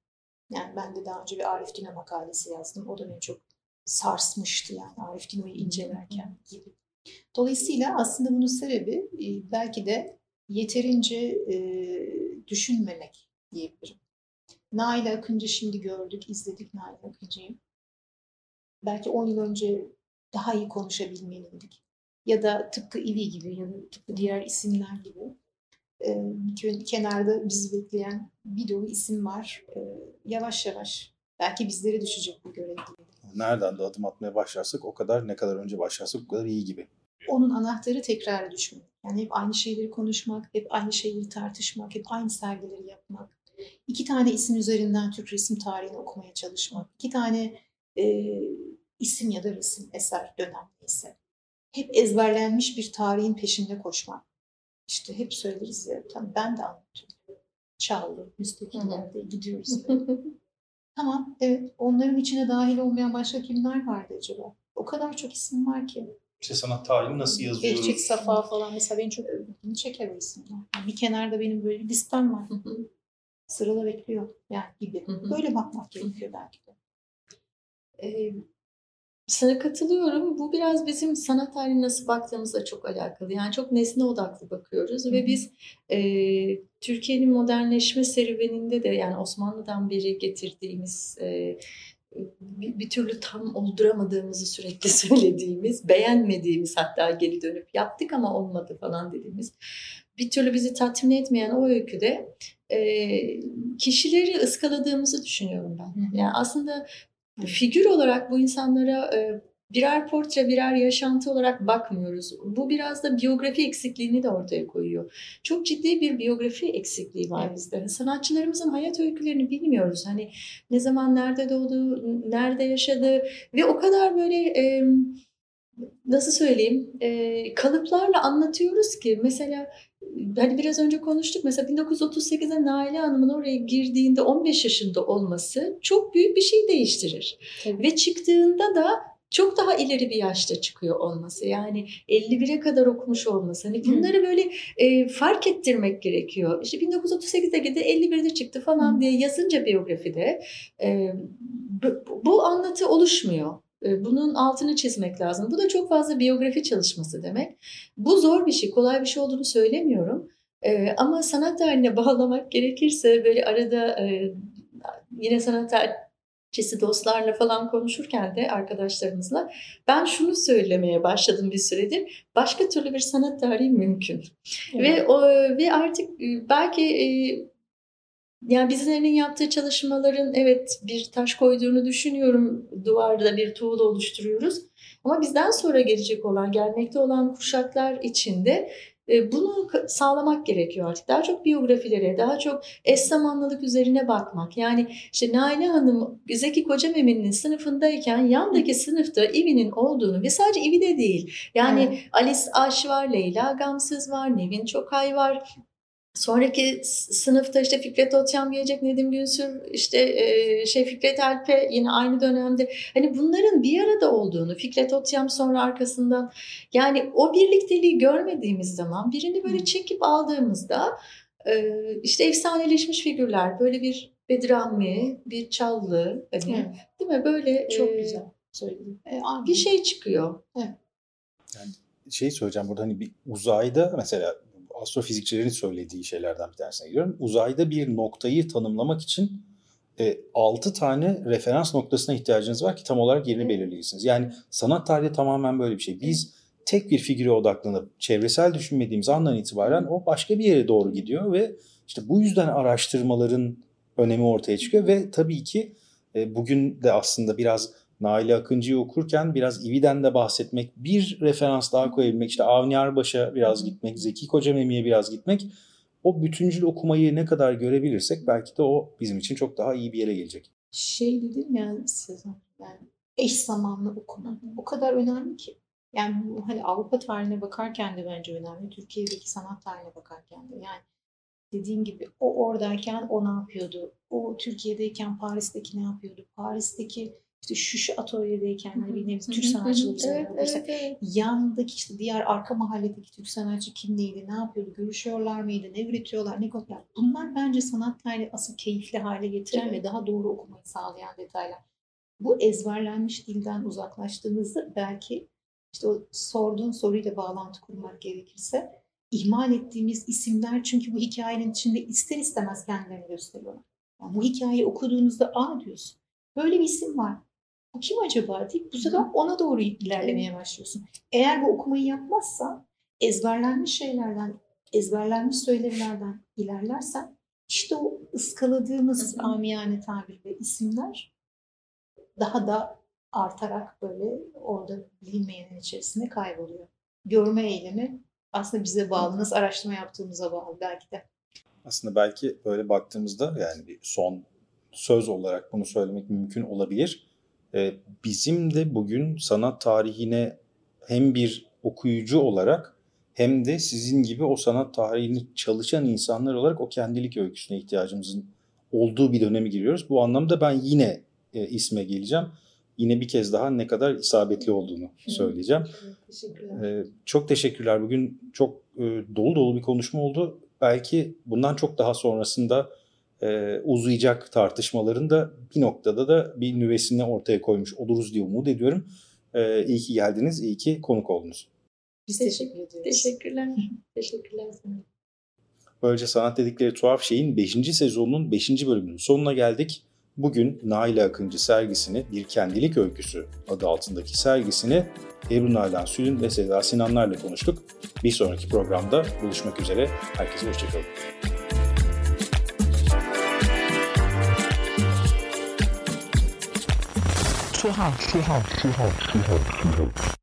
Yani ben de daha önce bir Arif Dino makalesi yazdım. O da beni çok sarsmıştı yani Arif Dino'yu incelerken gibi. Dolayısıyla aslında bunun sebebi e, belki de yeterince e, düşünmemek diyebilirim. Nail Akıncı şimdi gördük, izledik Nail Akıncı'yı. Belki 10 yıl önce daha iyi konuşabilmeliydik. Ya da tıpkı İvi gibi ya da tıpkı diğer isimler gibi e, kenarda bizi bekleyen bir dolu isim var. E, yavaş yavaş belki bizlere düşecek bu görev. Nereden de adım atmaya başlarsak o kadar ne kadar önce başlarsak o kadar iyi gibi. Onun anahtarı tekrara düşmek. Yani hep aynı şeyleri konuşmak, hep aynı şeyleri tartışmak, hep aynı sergileri yapmak. İki tane isim üzerinden Türk resim tarihini okumaya çalışmak. İki tane e, isim ya da resim eser dönem neyse. Hep ezberlenmiş bir tarihin peşinde koşmak. İşte hep söyleriz ya, tamam ben de anlatıyorum. Çağlı, müstakillerde gidiyoruz. tamam, evet. Onların içine dahil olmayan başka kimler vardı acaba? O kadar çok isim var ki. İşte sanat tarihini nasıl Behçet Safa falan mesela beni çok ilgimi çeker o isimler. Yani bir kenarda benim böyle bir listem var. Sırada bekliyor yani gibi. Hı hı. Böyle bakmak gerekiyor belki de. Ee, sana katılıyorum. Bu biraz bizim sanat tarihine nasıl baktığımızla çok alakalı. Yani çok nesne odaklı bakıyoruz Hı ve biz e, Türkiye'nin modernleşme serüveninde de yani Osmanlı'dan beri getirdiğimiz e, bir, bir türlü tam olduramadığımızı sürekli söylediğimiz, beğenmediğimiz hatta geri dönüp yaptık ama olmadı falan dediğimiz bir türlü bizi tatmin etmeyen o öyküde e, kişileri ıskaladığımızı düşünüyorum ben. Hı. Yani aslında figür olarak bu insanlara e, birer portre, birer yaşantı olarak bakmıyoruz. Bu biraz da biyografi eksikliğini de ortaya koyuyor. Çok ciddi bir biyografi eksikliği var Evet. bizde. Sanatçılarımızın hayat öykülerini bilmiyoruz. Hani ne zaman nerede doğdu, nerede yaşadı ve o kadar böyle e, nasıl söyleyeyim e, kalıplarla anlatıyoruz ki mesela hani biraz önce konuştuk mesela 1938'de Naile Hanım'ın oraya girdiğinde 15 yaşında olması çok büyük bir şey değiştirir. Tabii. Ve çıktığında da çok daha ileri bir yaşta çıkıyor olması. Yani 51'e kadar okumuş olması. Hani bunları böyle e, fark ettirmek gerekiyor. İşte 1938'de gitti 51'de çıktı falan diye yazınca biyografide e, bu, bu anlatı oluşmuyor. E, Bunun altını çizmek lazım. Bu da çok fazla biyografi çalışması demek. Bu zor bir şey, kolay bir şey olduğunu söylemiyorum. E, ama sanat tarihine bağlamak gerekirse böyle arada e, yine sanat tarih çeşitli dostlarla falan konuşurken de arkadaşlarımızla ben şunu söylemeye başladım bir süredir. Başka türlü bir sanat tarihi mümkün. Evet. Ve o ve artık e, belki e, yani bizlerin yaptığı çalışmaların evet bir taş koyduğunu düşünüyorum. Duvarda bir tuğla oluşturuyoruz. Ama bizden sonra gelecek olan, gelmekte olan kuşaklar içinde e, bunu sağlamak gerekiyor artık. Daha çok biyografilere, daha çok eş zamanlılık üzerine bakmak. Yani işte Naile Hanım Zeki Kocamemin'in sınıfındayken yandaki sınıfta İvi'nin olduğunu ve sadece İvi'de değil. Yani evet. Alice Aş var, Leyla Gamsız var, Nevin Çokay var, Sonraki sınıfta işte Fikret Otyam gelecek, Nedim Günsür, işte e, şey Fikret Alpe yine aynı dönemde. Hani bunların bir arada olduğunu, Fikret Otyam sonra arkasından yani o birlikteliği görmediğimiz zaman birini böyle çekip aldığımızda e, işte efsaneleşmiş figürler böyle bir Bedirami, bir Çallı hani evet. değil mi böyle çok e, güzel söyledin. E, bir şey çıkıyor. Evet. Yani şey söyleyeceğim burada hani bir uzayda mesela astrofizikçilerin söylediği şeylerden bir tanesine giriyorum. Uzayda bir noktayı tanımlamak için e, 6 tane referans noktasına ihtiyacınız var ki tam olarak yerini belirleyesiniz. Yani sanat tarihi tamamen böyle bir şey. Biz tek bir figüre odaklanıp çevresel düşünmediğimiz andan itibaren o başka bir yere doğru gidiyor ve işte bu yüzden araştırmaların önemi ortaya çıkıyor ve tabii ki e, bugün de aslında biraz Nail Akıncı'yı okurken biraz İvi'den de bahsetmek, bir referans daha koyabilmek, işte Avni Arbaş'a biraz gitmek, Zeki Kocamemi'ye biraz gitmek. O bütüncül okumayı ne kadar görebilirsek belki de o bizim için çok daha iyi bir yere gelecek. Şey dedim ya Sezen, yani eş zamanlı okuma o kadar önemli ki. Yani hani Avrupa tarihine bakarken de bence önemli, Türkiye'deki sanat tarihine bakarken de. Yani dediğin gibi o oradayken o ne yapıyordu? O Türkiye'deyken Paris'teki ne yapıyordu? Paris'teki işte şu şu atölyedeyken hani bir nevi Türk sanatçılığı evet, evet, evet. yandaki işte diğer arka mahalledeki Türk sanatçı kimleydi, ne yapıyordu, görüşüyorlar mıydı, ne üretiyorlar, ne kopya. Bunlar bence sanat tarihi asıl keyifli hale getiren evet. ve daha doğru okumayı sağlayan detaylar. Bu ezberlenmiş dilden uzaklaştığımızda belki işte o sorduğun soruyla bağlantı kurmak gerekirse ihmal ettiğimiz isimler çünkü bu hikayenin içinde ister istemez kendilerini gösteriyorlar. Yani bu hikayeyi okuduğunuzda aa diyorsun. Böyle bir isim var bu kim acaba deyip bu sefer ona doğru ilerlemeye başlıyorsun. Eğer bu okumayı yapmazsan ezberlenmiş şeylerden, ezberlenmiş söylemlerden ilerlersen işte o ıskaladığımız amiyane tabirle isimler daha da artarak böyle orada bilinmeyenin içerisinde kayboluyor. Görme eylemi aslında bize bağlı. Nasıl araştırma yaptığımıza bağlı belki de. Aslında belki böyle baktığımızda yani bir son söz olarak bunu söylemek mümkün olabilir. Ee, bizim de bugün sanat tarihine hem bir okuyucu olarak hem de sizin gibi o sanat tarihini çalışan insanlar olarak o kendilik öyküsüne ihtiyacımızın olduğu bir dönemi giriyoruz. Bu anlamda ben yine e, isme geleceğim. Yine bir kez daha ne kadar isabetli olduğunu söyleyeceğim. Teşekkürler. Ee, çok teşekkürler. Bugün çok e, dolu dolu bir konuşma oldu. Belki bundan çok daha sonrasında e, uzayacak tartışmaların da bir noktada da bir nüvesini ortaya koymuş oluruz diye umut ediyorum. E, iyi ki geldiniz, iyi ki konuk oldunuz. Biz teşekkür ediyoruz. Teşekkürler. Teşekkürler sana. Böylece Sanat Dedikleri Tuhaf Şey'in 5. sezonunun 5. bölümünün sonuna geldik. Bugün Naile Akıncı sergisini Bir Kendilik Öyküsü adı altındaki sergisini Ebru Nalan Sülün ve Seda Sinanlarla konuştuk. Bir sonraki programda buluşmak üzere. Herkese hoşçakalın. 出号出号出号出号出号